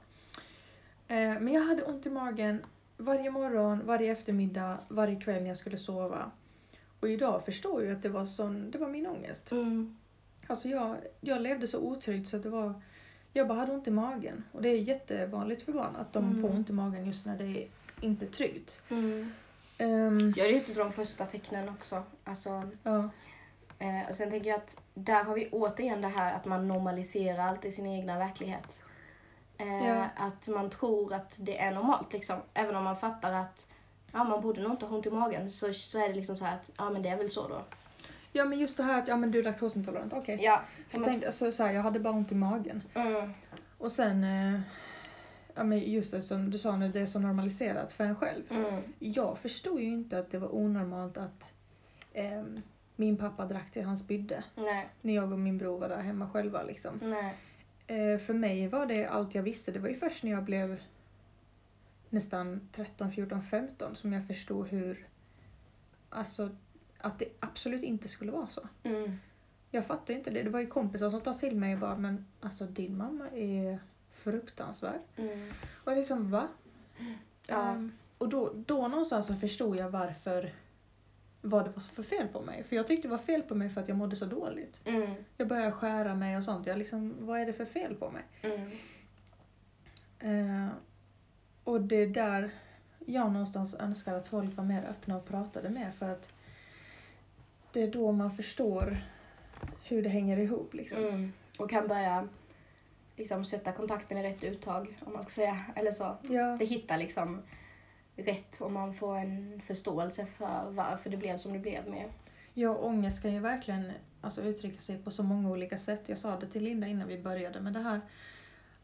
Speaker 1: men jag hade ont i magen varje morgon, varje eftermiddag, varje kväll när jag skulle sova. Och idag förstår jag att det var, sån, det var min ångest.
Speaker 2: Mm.
Speaker 1: Alltså jag, jag levde så otryggt så att det var... Jag bara hade ont i magen. Och det är jättevanligt för barn att de
Speaker 2: Mm.
Speaker 1: får ont i magen just när det är inte tryggt.
Speaker 2: Mm.
Speaker 1: Ehm,
Speaker 2: Ja, det är ett av de första tecknen också. Alltså,
Speaker 1: ja.
Speaker 2: eh, och sen tänker jag att där har vi återigen det här att man normaliserar alltid sin egna verklighet. Eh,
Speaker 1: Ja.
Speaker 2: Att man tror att det är normalt liksom. Även om man fattar att ja, man borde nog inte ha ont i magen så, så är det liksom så här att ja men det är väl så då.
Speaker 1: ja men just det här att ja, men du är laktosintolerant, okej.
Speaker 2: Ja.
Speaker 1: Så tänkte, alltså, så här, jag hade bara ont i magen.
Speaker 2: Mm.
Speaker 1: Och sen, eh, ja men just det som du sa nu, det är så normaliserat för en själv.
Speaker 2: Mm.
Speaker 1: Jag förstod ju inte att det var onormalt att ehm, min pappa drack till han spydde.
Speaker 2: Nej,
Speaker 1: När jag och min bror var där hemma själva liksom.
Speaker 2: nej.
Speaker 1: Eh, för mig var det allt jag visste. Det var ju först när jag blev nästan 13, 14, 15 som jag förstod hur... Alltså, att det absolut inte skulle vara så.
Speaker 2: Mm.
Speaker 1: Jag fattade inte det. Det var ju kompisar som sa till mig bara, men alltså din mamma är fruktansvärd.
Speaker 2: Mm.
Speaker 1: Och liksom, va?
Speaker 2: Ja.
Speaker 1: Ehm, och då, då någonstans så förstod jag varför vad det var för fel på mig. För jag tyckte det var fel på mig för att jag mådde så dåligt.
Speaker 2: Mm.
Speaker 1: Jag började skära mig och sånt. Jag liksom, vad är det för fel på mig?
Speaker 2: Mm.
Speaker 1: Eh, och det är där jag någonstans önskar att folk var mer öppna och pratade mer för att det är då man förstår hur det hänger ihop liksom.
Speaker 2: Mm. Och kan börja liksom sätta kontakten i rätt uttag om man ska säga. Eller så.
Speaker 1: Ja,
Speaker 2: Det hittar liksom rätt om man får en förståelse för varför det blev som det blev med.
Speaker 1: ja, ångest kan ju verkligen alltså, uttrycka sig på så många olika sätt. Jag sa det till Linda innan vi började med det här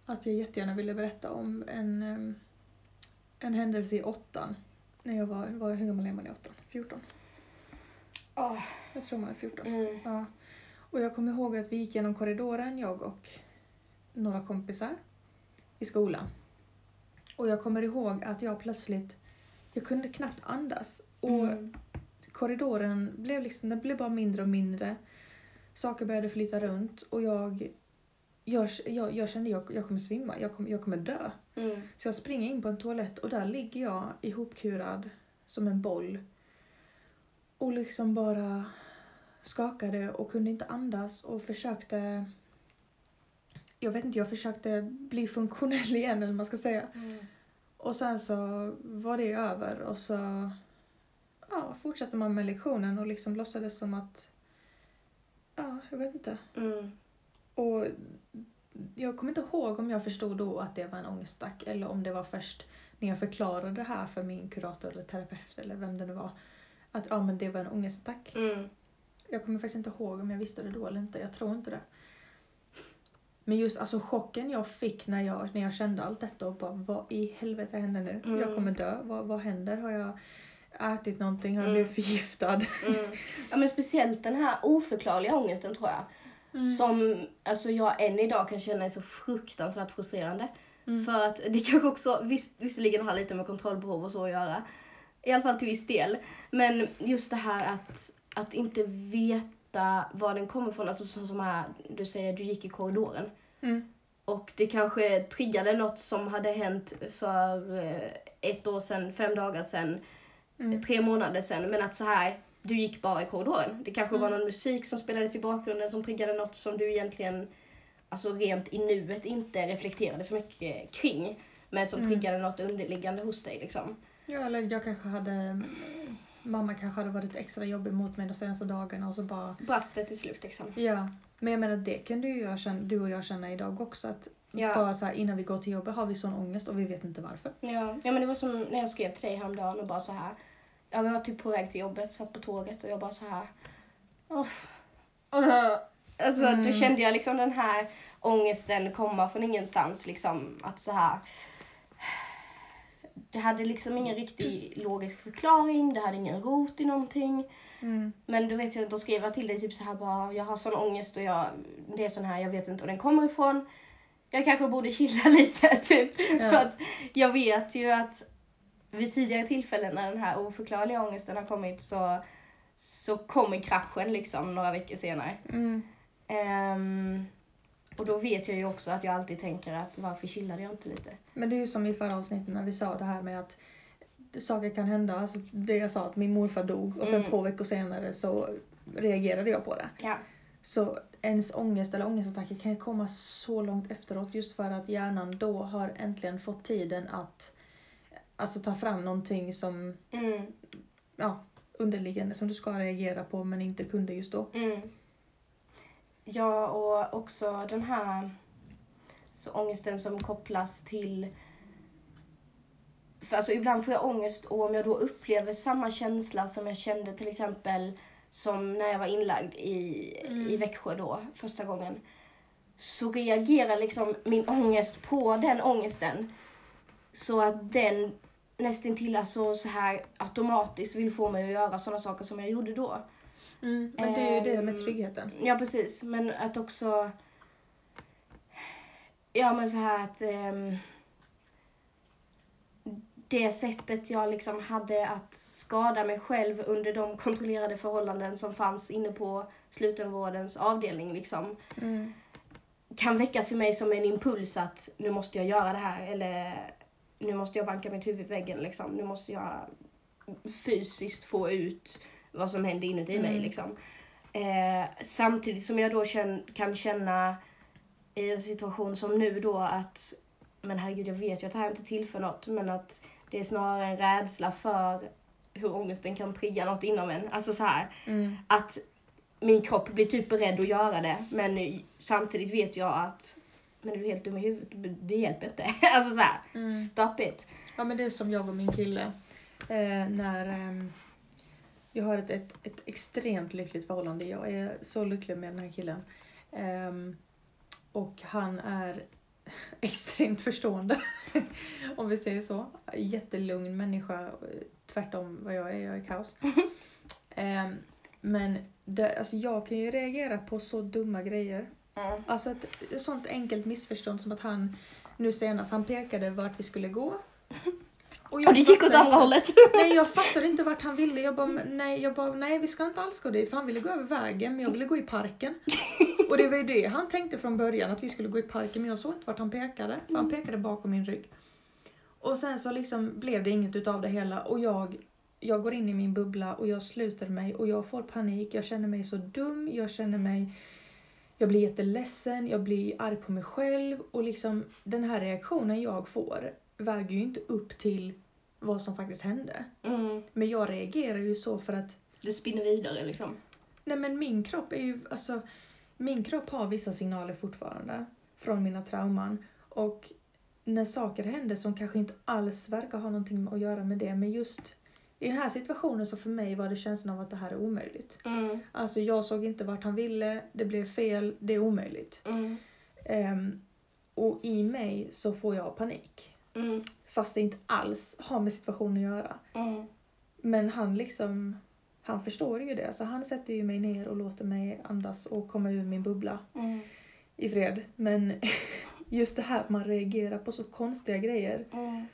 Speaker 1: att jag jättegärna ville berätta om en, en händelse i åttan. När jag var, var hur gammal är man i åttan? 14?
Speaker 2: Åh.
Speaker 1: Jag tror man är 14.
Speaker 2: Mm.
Speaker 1: Ja. Och jag kommer ihåg att vi gick genom korridoren, jag och några kompisar i skolan. Och jag kommer ihåg att jag plötsligt, jag kunde knappt andas. Och
Speaker 2: Mm.
Speaker 1: korridoren blev liksom, den blev bara mindre och mindre. Saker började flytta runt och jag, jag, jag, jag kände jag, jag kommer svimma, jag kommer, jag kommer dö.
Speaker 2: Mm.
Speaker 1: Så jag springer in på en toalett och där ligger jag ihopkurad som en boll. Och liksom bara skakade och kunde inte andas och försökte... Jag vet inte, jag försökte bli funktionell *laughs* igen eller vad man ska säga.
Speaker 2: Mm.
Speaker 1: Och sen så var det över och så ja, fortsatte man med lektionen och liksom låtsades som att... Ja, jag vet inte.
Speaker 2: Mm.
Speaker 1: Och jag kommer inte ihåg om jag förstod då att det var en ångestattack eller om det var först när jag förklarade det här för min kurator eller terapeut eller vem det nu var. Att ja, men det var en ångestattack.
Speaker 2: Mm.
Speaker 1: Jag kommer faktiskt inte ihåg om jag visste det då eller inte. Jag tror inte det. Men just alltså chocken jag fick när jag, när jag kände allt detta och bara vad i helvete händer nu?
Speaker 2: Mm.
Speaker 1: Jag kommer dö. Vad, vad händer? Har jag ätit någonting? Har jag
Speaker 2: Mm.
Speaker 1: blivit förgiftad?
Speaker 2: Mm. Ja, men speciellt den här oförklarliga ångesten tror jag.
Speaker 1: Mm.
Speaker 2: Som alltså, jag än idag kan känna är så fruktansvärt frustrerande.
Speaker 1: Mm.
Speaker 2: För att det kanske också visst, visserligen har lite med kontrollbehov och så att göra. I alla fall till viss del. Men just det här att, att inte veta var den kommer ifrån. Alltså så, som här, du säger, du gick i korridoren.
Speaker 1: Mm.
Speaker 2: Och det kanske triggade något som hade hänt för eh, ett år sedan, fem dagar sedan,
Speaker 1: Mm.
Speaker 2: tre månader sedan. Men att så här, du gick bara i korridoren. Det kanske var
Speaker 1: Mm.
Speaker 2: någon musik som spelades i bakgrunden som triggade något som du egentligen, alltså rent i nuet, inte reflekterade så mycket kring. Men som
Speaker 1: Mm.
Speaker 2: triggade något underliggande hos dig liksom.
Speaker 1: Ja, eller jag kanske hade... Mamma kanske hade varit extra jobbig mot mig de senaste dagarna och så bara...
Speaker 2: Brast det till slut liksom.
Speaker 1: Ja. Men jag menar det kunde ju jag känna, du och jag känna idag också att
Speaker 2: Ja.
Speaker 1: bara så här, innan vi går till jobbet har vi sån ångest och vi vet inte varför.
Speaker 2: Ja, ja men det var som när jag skrev till dig häromdagen och bara så här. Jag var typ på väg till jobbet, satt på tåget och jag bara så här. Oh. Alltså
Speaker 1: Mm.
Speaker 2: då kände jag liksom den här ångesten komma från ingenstans liksom. Att så här. Det hade liksom ingen riktig logisk förklaring, det hade ingen rot i någonting.
Speaker 1: Mm.
Speaker 2: Men då vet jag då skrev jag till dig typ så här bara, jag har sån ångest och jag, det är sån här, jag vet inte var den kommer ifrån. Jag kanske borde chilla *laughs* lite typ.
Speaker 1: Ja.
Speaker 2: För att jag vet ju att vid tidigare tillfällen när den här oförklarliga ångesten har kommit så, så kommer kraschen liksom några veckor senare.
Speaker 1: Mm.
Speaker 2: Ehm, och då vet jag ju också att jag alltid tänker att varför chillade jag inte lite?
Speaker 1: Men det är ju som i förra avsnittet när vi sa det här med att saker kan hända. Alltså det jag sa att min morfar dog och sen
Speaker 2: Mm.
Speaker 1: två veckor senare så reagerade jag på det.
Speaker 2: Ja.
Speaker 1: Så ens ångest eller ångestattacker kan ju komma så långt efteråt just för att hjärnan då har äntligen fått tiden att alltså, ta fram någonting som
Speaker 2: Mm,
Speaker 1: ja, underliggande som du ska reagera på men inte kunde just då.
Speaker 2: mm. Ja, och också den här så ångesten som kopplas till... För alltså ibland får jag ångest och om jag då upplever samma känsla som jag kände till exempel som när jag var inlagd i,
Speaker 1: Mm.
Speaker 2: i Växjö då, första gången. Så reagerar liksom min ångest på den ångesten. Så att den nästintill alltså så här automatiskt vill få mig att göra sådana saker som jag gjorde då.
Speaker 1: Mm, men det är ju det med
Speaker 2: Ehm,
Speaker 1: tryggheten.
Speaker 2: Ja, precis. Men att också... Ja, men så här att... ehm, det sättet jag liksom hade att skada mig själv under de kontrollerade förhållanden som fanns inne på slutenvårdens avdelning liksom
Speaker 1: Mm.
Speaker 2: kan väckas i mig som en impuls att nu måste jag göra det här eller nu måste jag banka mitt huvud i väggen liksom. Nu måste jag fysiskt få ut vad som händer inuti
Speaker 1: Mm.
Speaker 2: mig liksom. Eh, samtidigt som jag då känn, kan känna i en situation som nu då att men herregud jag vet ju att det här inte tillför något men att det är snarare en rädsla för hur ångesten kan trigga något inom en. Alltså så här
Speaker 1: Mm.
Speaker 2: att min kropp blir typ beredd att göra det men samtidigt vet jag att men du är helt dum i huvudet, det hjälper inte. *laughs* alltså så här,
Speaker 1: Mm.
Speaker 2: stop it.
Speaker 1: Ja men det är som jag och min kille. Eh, när ehm, jag har ett, ett, ett extremt lyckligt förhållande. Jag är så lycklig med den här killen. Ehm, och han är *laughs* extremt förstående. *laughs* om vi säger så. Jättelugn människa. Tvärtom vad jag är. Jag är kaos. *laughs* Ehm, men det, alltså jag kan ju reagera på så dumma grejer.
Speaker 2: Mm.
Speaker 1: Alltså ett sånt enkelt missförstånd som att han nu senast, han pekade vart vi skulle gå.
Speaker 2: Och det gick åt
Speaker 1: inte-
Speaker 2: hållet.
Speaker 1: Nej, jag fattade inte vart han ville. Jag bara, "Men nej, jag bara, nej, vi ska inte alls gå dit. För han ville gå över vägen, men jag ville gå i parken. Och det var ju det han tänkte från början, att vi skulle gå i parken, men jag såg inte vart han pekade. För han pekade bakom min rygg. Och sen så liksom blev det inget utav det hela och jag, jag går in i min bubbla och jag sluter mig och jag får panik. Jag känner mig så dum, jag känner mig... Jag blir jätteledsen, jag blir arg på mig själv och liksom den här reaktionen jag får väger ju inte upp till vad som faktiskt hände.
Speaker 2: Mm.
Speaker 1: Men jag reagerar ju så för att
Speaker 2: Det spinner vidare liksom.
Speaker 1: Nej men min kropp är ju, alltså min kropp har vissa signaler fortfarande från mina trauman och när saker händer som kanske inte alls verkar ha någonting att göra med det men just i den här situationen så för mig var det känslan av att det här är omöjligt.
Speaker 2: Mm.
Speaker 1: Alltså jag såg inte vart han ville, det blev fel, det är omöjligt.
Speaker 2: Mm.
Speaker 1: Ehm, och i mig så får jag panik.
Speaker 2: Mm.
Speaker 1: Fast det inte alls har med situationen att göra.
Speaker 2: Mm.
Speaker 1: Men han liksom, han förstår ju det. Så han sätter ju mig ner och låter mig andas och komma ur min bubbla
Speaker 2: Mm.
Speaker 1: i fred. Men *laughs* just det här att man reagerar på så konstiga grejer
Speaker 2: Mm.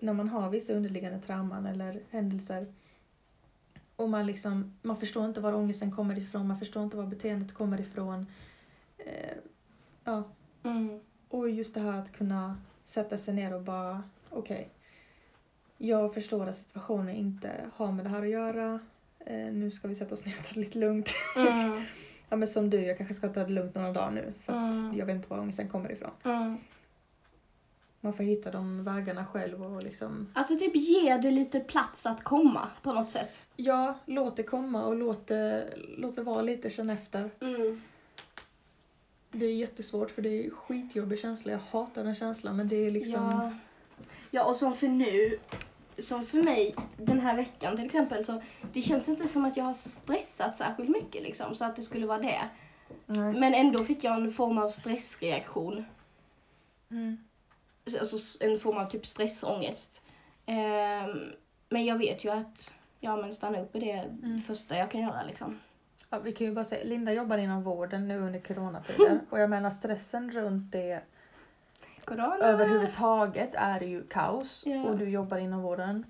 Speaker 1: när man har vissa underliggande trauman eller händelser. Och man liksom, man förstår inte var ångesten kommer ifrån, man förstår inte var beteendet kommer ifrån. Eh, ja,
Speaker 2: Mm.
Speaker 1: och just det här att kunna sätta sig ner och bara, okej. jag förstår att situationen inte har med det här att göra. Eh, nu ska vi sätta oss ner och ta det lite lugnt.
Speaker 2: Mm. *laughs*
Speaker 1: ja men som du, jag kanske ska ta det lugnt några dagar nu. För att
Speaker 2: Mm.
Speaker 1: jag vet inte var ångesten kommer ifrån.
Speaker 2: Mm.
Speaker 1: Man får hitta de vägarna själv och liksom,
Speaker 2: Alltså typ ge det lite plats att komma på något sätt.
Speaker 1: ja, låt det komma och låt det, låt det vara lite sen efter. Det är jättesvårt för det är skitjobbig känsla. Jag hatar den känslan men det är liksom...
Speaker 2: Ja. ja, och som för nu, som för mig den här veckan till exempel, så det känns inte som att jag har stressat särskilt mycket liksom, så att det skulle vara det.
Speaker 1: Nej.
Speaker 2: Men ändå fick jag en form av stressreaktion.
Speaker 1: Mm.
Speaker 2: Alltså en form av typ stressångest. Ehm, men jag vet ju att, ja men stanna upp är det
Speaker 1: Mm.
Speaker 2: första jag kan göra liksom.
Speaker 1: Ja, vi kan ju bara säga, Linda jobbar inom vården nu under coronatider *laughs* och jag menar stressen runt det
Speaker 2: Corona.
Speaker 1: överhuvudtaget är ju kaos
Speaker 2: Ja.
Speaker 1: och du jobbar inom vården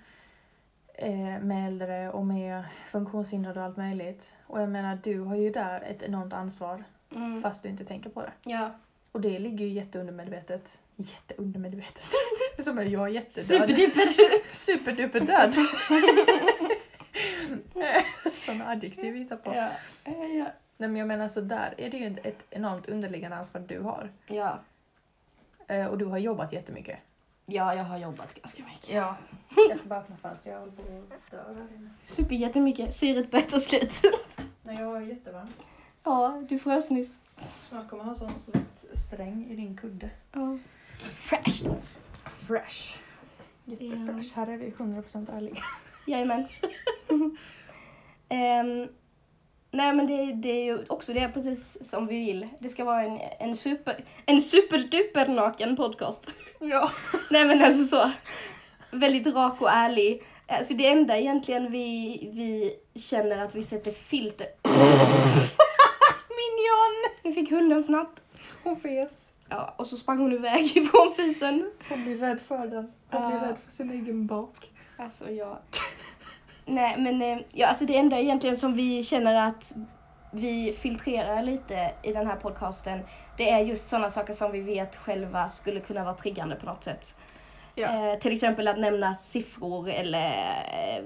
Speaker 1: eh, med äldre och med funktionshindrade och allt möjligt. Och jag menar du har ju där ett enormt ansvar
Speaker 2: Mm.
Speaker 1: fast du inte tänker på det.
Speaker 2: Ja.
Speaker 1: Och det ligger ju jätteundermedvetet. Jätteundermedvetet. *laughs* Som jag är jättedöd.
Speaker 2: Superduper. *laughs*
Speaker 1: Superduper död. *laughs* Sådana adjektiv vi hittar på.
Speaker 2: ja. Ja, ja.
Speaker 1: Nej men jag menar så där är det ju ett enormt underliggande ansvar du har.
Speaker 2: ja.
Speaker 1: Eh, och du har jobbat jättemycket.
Speaker 2: Ja, jag har jobbat ganska mycket.
Speaker 1: Ja. Jag ska bara öppna fönstret, jag håller på att dö här inne.
Speaker 2: Super jättemycket. Syret börjar ta slut. *laughs*
Speaker 1: Nej jag har jättevarmt.
Speaker 2: ja, du frös nyss.
Speaker 1: Snart kommer jag ha en sån svettsträng i din kudde.
Speaker 2: Ja. Fresh.
Speaker 1: Fresh. Jättefresh. Här är vi 100% ärliga.
Speaker 2: Jajamän. *laughs* Ehm, nej men det, det är ju också det precis som vi vill. Det ska vara en, en super, en superduper naken podcast. *laughs*
Speaker 1: Ja.
Speaker 2: nej men alltså så. Väldigt rak och ärlig. Alltså det enda egentligen vi, vi känner att vi sätter filter. *laughs*
Speaker 1: Minion!
Speaker 2: Nu fick hunden fnatt.
Speaker 1: Hon fes.
Speaker 2: Ja, och så sprang hon iväg ifrån fisen.
Speaker 1: Hon blir rädd för den. Hon blir
Speaker 2: Ja.
Speaker 1: rädd för sin egen bak.
Speaker 2: Alltså ja. Nej men eh, ja, alltså det enda egentligen som vi känner att vi filtrerar lite i den här podcasten det är just sådana saker som vi vet själva skulle kunna vara triggande på något sätt.
Speaker 1: Ja.
Speaker 2: Eh, till exempel att nämna siffror eller eh,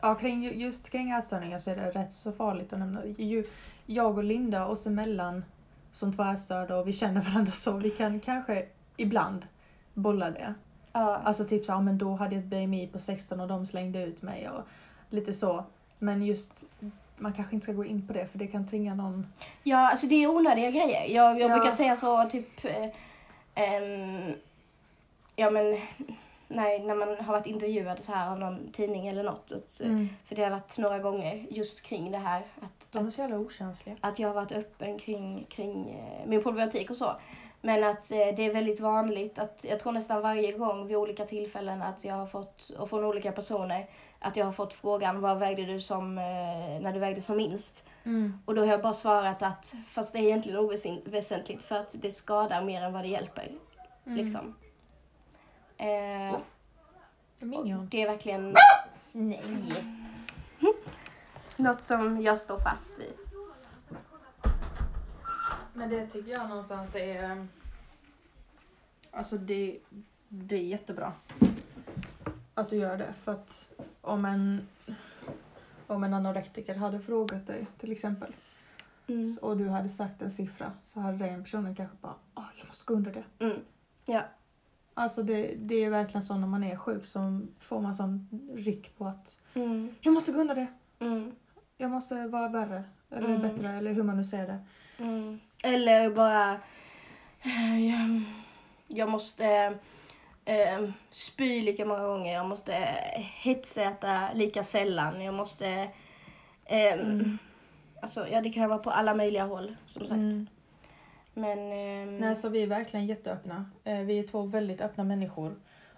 Speaker 1: Ja, kring, just kring ätstörningar så är det rätt så farligt att nämna. Ju, jag och Linda oss emellan som två ätstörda och vi känner varandra så, vi kan kanske ibland bolla det.
Speaker 2: Ja,
Speaker 1: Alltså typ så, ja, men då hade jag ett BMI på 16 och de slängde ut mig och lite så. Men just, man kanske inte ska gå in på det för det kan tvinga någon.
Speaker 2: ja, alltså det är onödiga grejer. Jag, jag
Speaker 1: Ja.
Speaker 2: brukar säga så typ eh, ehm, Ja men nej, när man har varit intervjuad så här av någon tidning eller något. Att, eh,
Speaker 1: Mm.
Speaker 2: För det har varit några gånger just kring det här. Att,
Speaker 1: De är så jävla okänsliga.
Speaker 2: att jag har varit öppen kring, kring eh, min problematik och så. Men att eh, det är väldigt vanligt att jag tror nästan varje gång vid olika tillfällen att jag har fått, och från olika personer, att jag har fått frågan vad vägde du som, när du vägde som minst?
Speaker 1: Mm.
Speaker 2: Och då har jag bara svarat att fast det är egentligen oväsentligt för att det skadar mer än vad det hjälper.
Speaker 1: Mm.
Speaker 2: Liksom. Eh,
Speaker 1: Minion.
Speaker 2: Det är verkligen nej. Något som jag står fast vid.
Speaker 1: Men det tycker jag någonstans är... Alltså det, det är jättebra att du gör det. För att om en, om en anorektiker hade frågat dig till exempel
Speaker 2: Mm.
Speaker 1: och du hade sagt en siffra så hade den personen kanske bara ah, jag måste gå under det.
Speaker 2: Mm. Ja.
Speaker 1: Alltså det, det är verkligen så när man är sjuk så får man sån ryck på att
Speaker 2: Mm.
Speaker 1: jag måste gå under det.
Speaker 2: Mm.
Speaker 1: Jag måste vara värre eller
Speaker 2: Mm.
Speaker 1: bättre eller hur man nu ser det.
Speaker 2: Mm. Eller bara... eh, Jag, jag måste eh, spy lika många gånger. Jag måste hetsäta lika sällan. Jag måste... Eh,
Speaker 1: Mm.
Speaker 2: Alltså, ja, det kan vara på alla möjliga håll, som sagt.
Speaker 1: Mm.
Speaker 2: Men... ehm,
Speaker 1: Nej, så vi är verkligen jätteöppna. Eh, Vi är två väldigt öppna människor.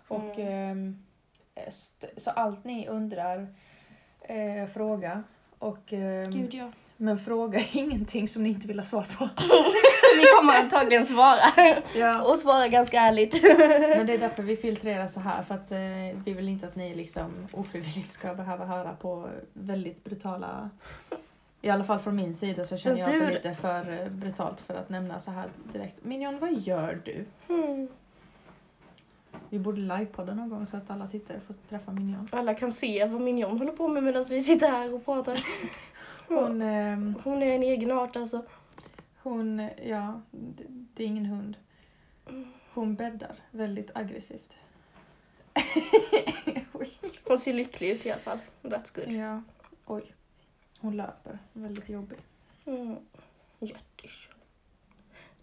Speaker 1: Och ehm, eh, så allt ni undrar, eh, fråga. Och, ehm,
Speaker 2: Gud, ja.
Speaker 1: Men fråga *laughs* ingenting som ni inte vill ha svar på. *laughs*
Speaker 2: Vi kommer antagligen svara. *laughs*
Speaker 1: Ja.
Speaker 2: Och svara ganska ärligt.
Speaker 1: Men det är därför vi filtrerar så här. För att eh, vi vill inte att ni liksom ofrivilligt ska behöva höra på väldigt brutala i alla fall från min sida så känner jag att det är
Speaker 2: Censur.
Speaker 1: lite för eh, brutalt för att nämna så här direkt. Minion, vad gör du?
Speaker 2: Mm.
Speaker 1: Vi borde livepodda någon gång så att alla tittare får träffa Minion.
Speaker 2: Alla kan se vad Minion håller på med medan vi sitter här och pratar. *laughs*
Speaker 1: Hon, ehm,
Speaker 2: Hon är en egen art alltså.
Speaker 1: hon, ja, det, det är ingen hund. Hon bäddar väldigt aggressivt. *laughs* *laughs*
Speaker 2: Hon ser lycklig ut i alla fall. That's good.
Speaker 1: ja, oj. Hon löper, väldigt jobbig.
Speaker 2: Mm. Jättis.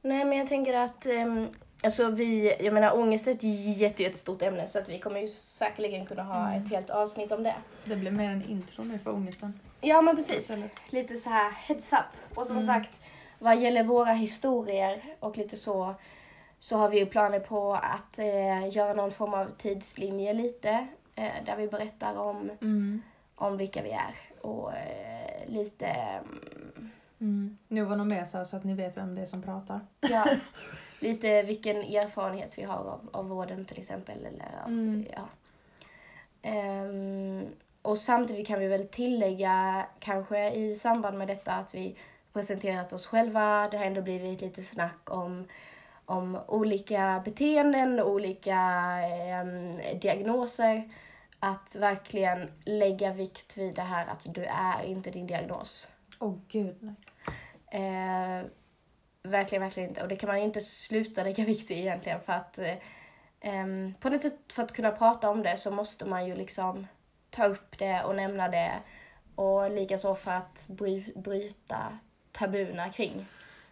Speaker 2: Nej men jag tänker att um, alltså vi, jag menar ångest är ett jätte, jättestort ämne så att vi kommer ju säkerligen kunna ha
Speaker 1: Mm.
Speaker 2: ett helt avsnitt om det.
Speaker 1: Det blir mer en intro nu för ångesten.
Speaker 2: Ja men precis.
Speaker 1: Istället.
Speaker 2: Lite så här heads up. Och som
Speaker 1: Mm.
Speaker 2: sagt, vad gäller våra historier och lite så, så har vi ju planer på att eh, göra någon form av tidslinje lite. Eh, där vi berättar om,
Speaker 1: Mm.
Speaker 2: om vilka vi är och eh, lite mm,
Speaker 1: Mm. Nu var nog med så, så att ni vet vem det är som pratar.
Speaker 2: Ja, *laughs* lite vilken erfarenhet vi har av, av vården till exempel. Eller, av,
Speaker 1: Mm.
Speaker 2: ja. Ehm, och samtidigt kan vi väl tillägga kanske i samband med detta att vi presenterat oss själva. Det har ändå blivit lite snack om, om olika beteenden, olika ehm, diagnoser. Att verkligen lägga vikt vid det här att du är inte din diagnos.
Speaker 1: Åh gud nej.
Speaker 2: Eh, verkligen, verkligen inte. Och det kan man ju inte sluta lägga vikt vid egentligen för att eh, på något sätt för att kunna prata om det så måste man ju liksom ta upp det och nämna det och likaså för att bry, bryta tabuna kring.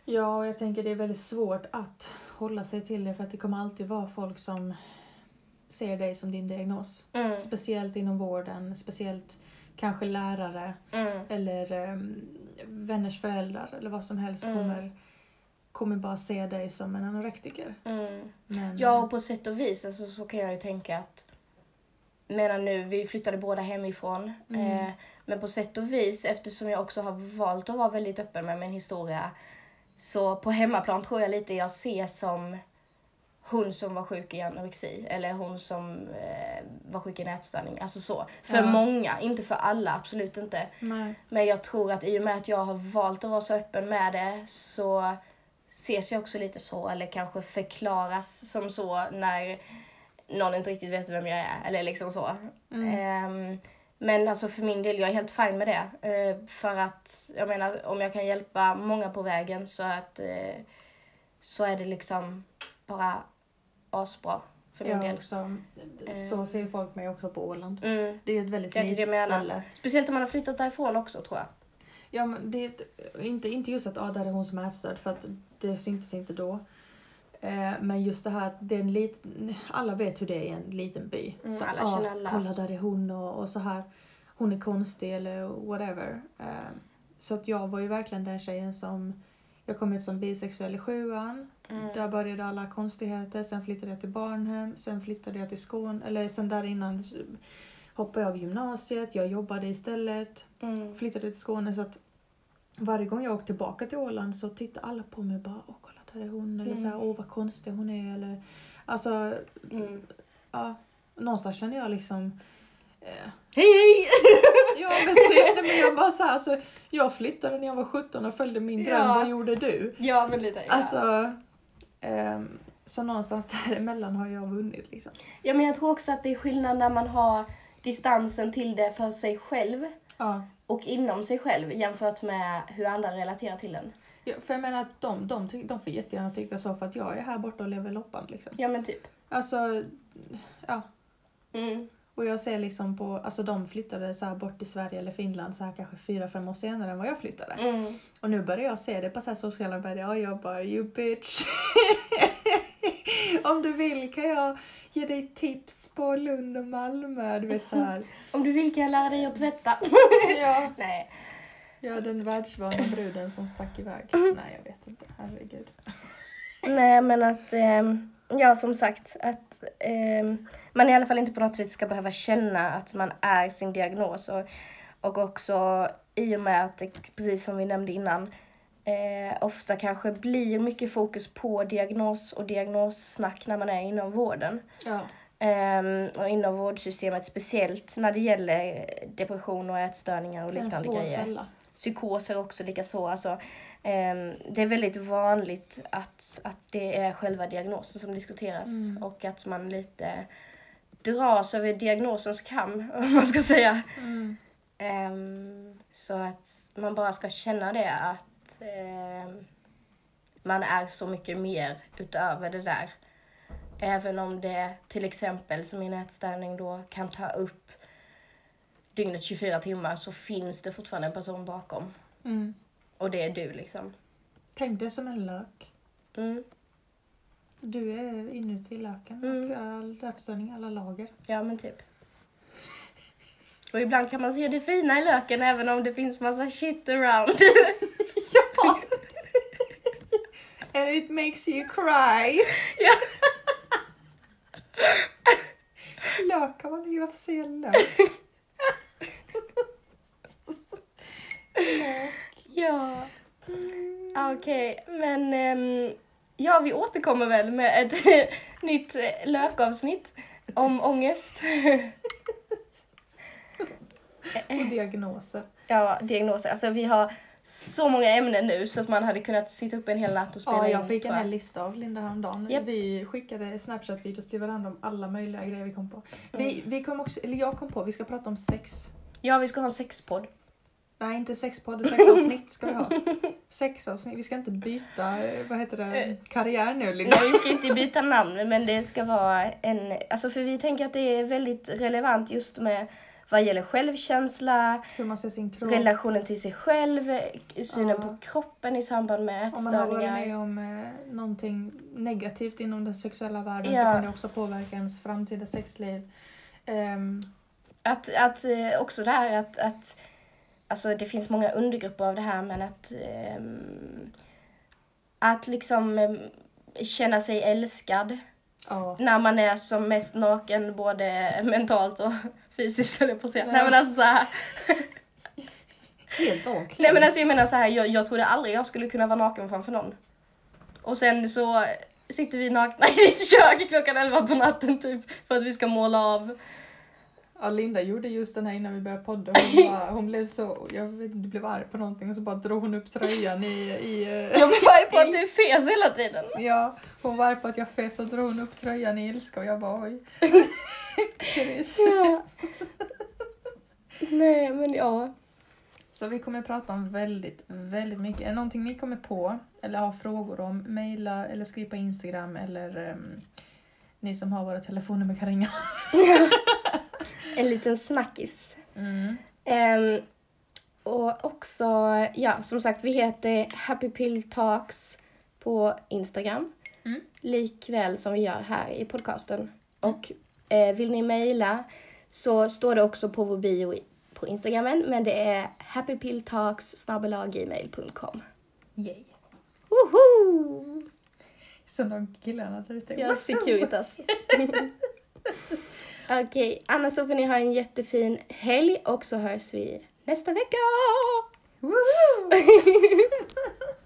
Speaker 1: Ja, och jag tänker det är väldigt svårt att hålla sig till det för att det kommer alltid vara folk som ser dig som din diagnos.
Speaker 2: Mm,
Speaker 1: Speciellt inom vården, speciellt kanske lärare
Speaker 2: mm,
Speaker 1: eller um, vänners föräldrar eller vad som helst
Speaker 2: Mm.
Speaker 1: kommer, kommer bara se dig som en anorektiker.
Speaker 2: mm.
Speaker 1: Men,
Speaker 2: Ja, och på sätt och vis alltså, så kan jag ju tänka att medan nu, vi flyttade båda hemifrån.
Speaker 1: Mm.
Speaker 2: Eh, men på sätt och vis, eftersom jag också har valt att vara väldigt öppen med min historia, så på hemmaplan tror jag lite jag ser som hon som var sjuk i anorexi eller hon som eh, var sjuk i nätstörning. Alltså så. För
Speaker 1: Ja.
Speaker 2: många, inte för alla, absolut inte.
Speaker 1: Nej.
Speaker 2: Men jag tror att i och med att jag har valt att vara så öppen med det så ses jag också lite så, eller kanske förklaras som så när någon inte riktigt vet vem jag är, eller liksom så.
Speaker 1: Mm.
Speaker 2: Ehm, men alltså för min del, jag är helt fine med det. Eh, för att, jag menar, om jag kan hjälpa många på vägen så att eh, så är det liksom bara asbra för min
Speaker 1: Jag
Speaker 2: del.
Speaker 1: också, så ser folk mig också på Åland.
Speaker 2: Mm.
Speaker 1: Det är ett väldigt
Speaker 2: Ja,
Speaker 1: litet ställe.
Speaker 2: Speciellt om man har flyttat därifrån också tror jag.
Speaker 1: Ja, men det är ett, inte, inte just att ah, där är hon som är ätstörd för att det syntes inte då. Eh, men just det här att det är en lit, alla vet hur det är i en liten by.
Speaker 2: Mm,
Speaker 1: så,
Speaker 2: alla
Speaker 1: ah,
Speaker 2: känner alla.
Speaker 1: Kolla där är hon och, och så här. Hon är konstig eller whatever. Eh, så att jag var ju verkligen den tjejen som jag kom ut som bisexuell i sjuan.
Speaker 2: Mm.
Speaker 1: Där började alla konstigheter. Sen flyttade jag till barnhem. Sen flyttade jag till Skåne. Eller sen där innan hoppade jag av gymnasiet. Jag jobbade istället
Speaker 2: Mm.
Speaker 1: flyttade till Skåne så att varje gång jag åkte tillbaka till Åland så tittade alla på mig och bara åh kolla där är hon eller så här,
Speaker 2: Mm.
Speaker 1: åh vad konstig hon är eller alltså
Speaker 2: Mm.
Speaker 1: ja Någonstans känner jag liksom eh,
Speaker 2: Hej hej! *laughs*
Speaker 1: Ja men typ, men jag bara så här, alltså, jag flyttade när jag var 17 och följde min dröm,
Speaker 2: Ja.
Speaker 1: vad gjorde du?
Speaker 2: ja men lite. Ja.
Speaker 1: Alltså, ehm, så någonstans *laughs* däremellan har jag vunnit liksom.
Speaker 2: ja men jag tror också att det är skillnad när man har distansen till det för sig själv
Speaker 1: Ja.
Speaker 2: och inom sig själv jämfört med hur andra relaterar till den.
Speaker 1: Ja, för jag menar att de, de, ty- de får jättegärna tycka så för att jag är här borta och lever loppan liksom.
Speaker 2: Ja men typ.
Speaker 1: Alltså, ja.
Speaker 2: Mm.
Speaker 1: Och jag ser liksom på, alltså de flyttade så bort till Sverige eller Finland så här kanske fyra, fem år senare än vad jag flyttade.
Speaker 2: Mm.
Speaker 1: Och nu börjar jag se det på så här sociala medier och jag bara you bitch. *laughs* Om du vill kan jag ge dig tips på Lund och Malmö. Du vet så här.
Speaker 2: Om du vill kan jag lära dig att tvätta. *laughs*
Speaker 1: Ja.
Speaker 2: Nej.
Speaker 1: Jag är den världsvana bruden som stack iväg. Nej jag vet inte, herregud.
Speaker 2: Nej men att, ehm, ja som sagt, att ehm, man i alla fall inte på något vis ska behöva känna att man är sin diagnos. Och, och också i och med att det, precis som vi nämnde innan, eh, ofta kanske blir mycket fokus på diagnos och diagnossnack när man är inom vården.
Speaker 1: Ja.
Speaker 2: Ehm, och inom vårdsystemet, speciellt när det gäller depression och ätstörningar och liknande grejer
Speaker 1: fälla.
Speaker 2: psykoser också likaså. Alltså, det är väldigt vanligt att, att det är själva diagnosen som diskuteras
Speaker 1: Mm.
Speaker 2: och att man lite dras över diagnosens kam, *laughs* om man ska säga.
Speaker 1: Mm.
Speaker 2: Ehm, så att man bara ska känna det att ehm, man är så mycket mer utöver det där. Även om det till exempel som min ätstörning då kan ta upp dygnet 24 timmar så finns det fortfarande en person bakom.
Speaker 1: Mm.
Speaker 2: Och det är du liksom.
Speaker 1: Tänk dig som en lök.
Speaker 2: Mm.
Speaker 1: Du är inuti löken
Speaker 2: Mm.
Speaker 1: och all ätstörning alla lager.
Speaker 2: Ja men typ. Och ibland kan man se det fina i löken även om det finns massa shit around. *laughs*
Speaker 1: Ja! And it makes you cry.
Speaker 2: ja.
Speaker 1: Lök varför säger jag lök?
Speaker 2: ja. Okej, men ehm, ja vi återkommer väl med ett *laughs* nytt eh, lökavsnitt om ångest. *laughs*
Speaker 1: Och diagnoser.
Speaker 2: ja, diagnoser. Alltså vi har så många ämnen nu så att man hade kunnat sitta upp en hel natt och spela
Speaker 1: Ja,
Speaker 2: in.
Speaker 1: jag fick
Speaker 2: tror
Speaker 1: en hel lista av Linda häromdagen.
Speaker 2: Japp.
Speaker 1: Vi skickade Snapchat-videos till varandra om alla möjliga grejer vi kom på. Vi, vi kom också, eller jag kom på, vi ska prata om sex.
Speaker 2: Ja, vi ska ha en sexpodd.
Speaker 1: Nej, inte sexpodd, sexavsnitt *laughs* ska vi ha. Sexavsnitt, vi ska inte byta, eh, vad heter det,
Speaker 2: Eh.
Speaker 1: karriär nu Linda.
Speaker 2: Nej, vi ska inte byta namn, men det ska vara en... Alltså för vi tänker att det är väldigt relevant just med vad gäller självkänsla,
Speaker 1: Hur man ser sin kropp.
Speaker 2: relationen till sig själv, synen
Speaker 1: Ja.
Speaker 2: på kroppen i samband med
Speaker 1: Om man har varit
Speaker 2: ätstörningar.
Speaker 1: med om eh, någonting negativt inom den sexuella världen
Speaker 2: Ja.
Speaker 1: så kan det också påverka ens framtida sexliv. Ehm,
Speaker 2: Att, att eh, också det här att, att alltså det finns många undergrupper av det här men att ehm, att liksom ehm, känna sig älskad
Speaker 1: ja.
Speaker 2: när man är som mest naken både *laughs* mentalt och *laughs* fysiskt jag på att.
Speaker 1: Nej.
Speaker 2: Nej men alltså så här, *laughs*
Speaker 1: Helt okej.
Speaker 2: nej men alltså jag menar så här, jag, jag trodde aldrig jag skulle kunna vara naken framför någon. Och sen så sitter vi nakna i ett kök klockan 11 på natten typ för att vi ska måla av.
Speaker 1: Ja, Linda gjorde just den här innan vi började podda. Hon, *coughs* bara, hon blev så, jag vet inte, blev arg på någonting och så bara drog hon upp tröjan i... i eh,
Speaker 2: Jag blev arg på att *laughs* du fes hela tiden.
Speaker 1: Ja, hon var arg på att jag fes och drog hon upp tröjan i ilska och jag bara oj. *laughs* Chris.
Speaker 2: Ja. *laughs* Nej, men ja.
Speaker 1: Så vi kommer prata om väldigt, väldigt mycket. Är det någonting ni kommer på eller har frågor om, mejla eller skriv på Instagram eller ehm, ni som har våra telefonnummer kan ringa.
Speaker 2: En liten snackis.
Speaker 1: Mm.
Speaker 2: Ehm, och också, ja, som sagt, vi heter Happy Pill Talks på Instagram.
Speaker 1: Mm.
Speaker 2: Likväl som vi gör här i podcasten. Och eh, vill ni mejla så står det också på vår bio på Instagramen, men det är happypilltalks.gmail.com.
Speaker 1: Yay.
Speaker 2: Woho!
Speaker 1: Så de killarna där ute.
Speaker 2: Ja, Securitas. *laughs* *laughs* Okej, annars så får ni ha en jättefin helg och så hörs vi nästa vecka!
Speaker 1: Woohoo! *laughs*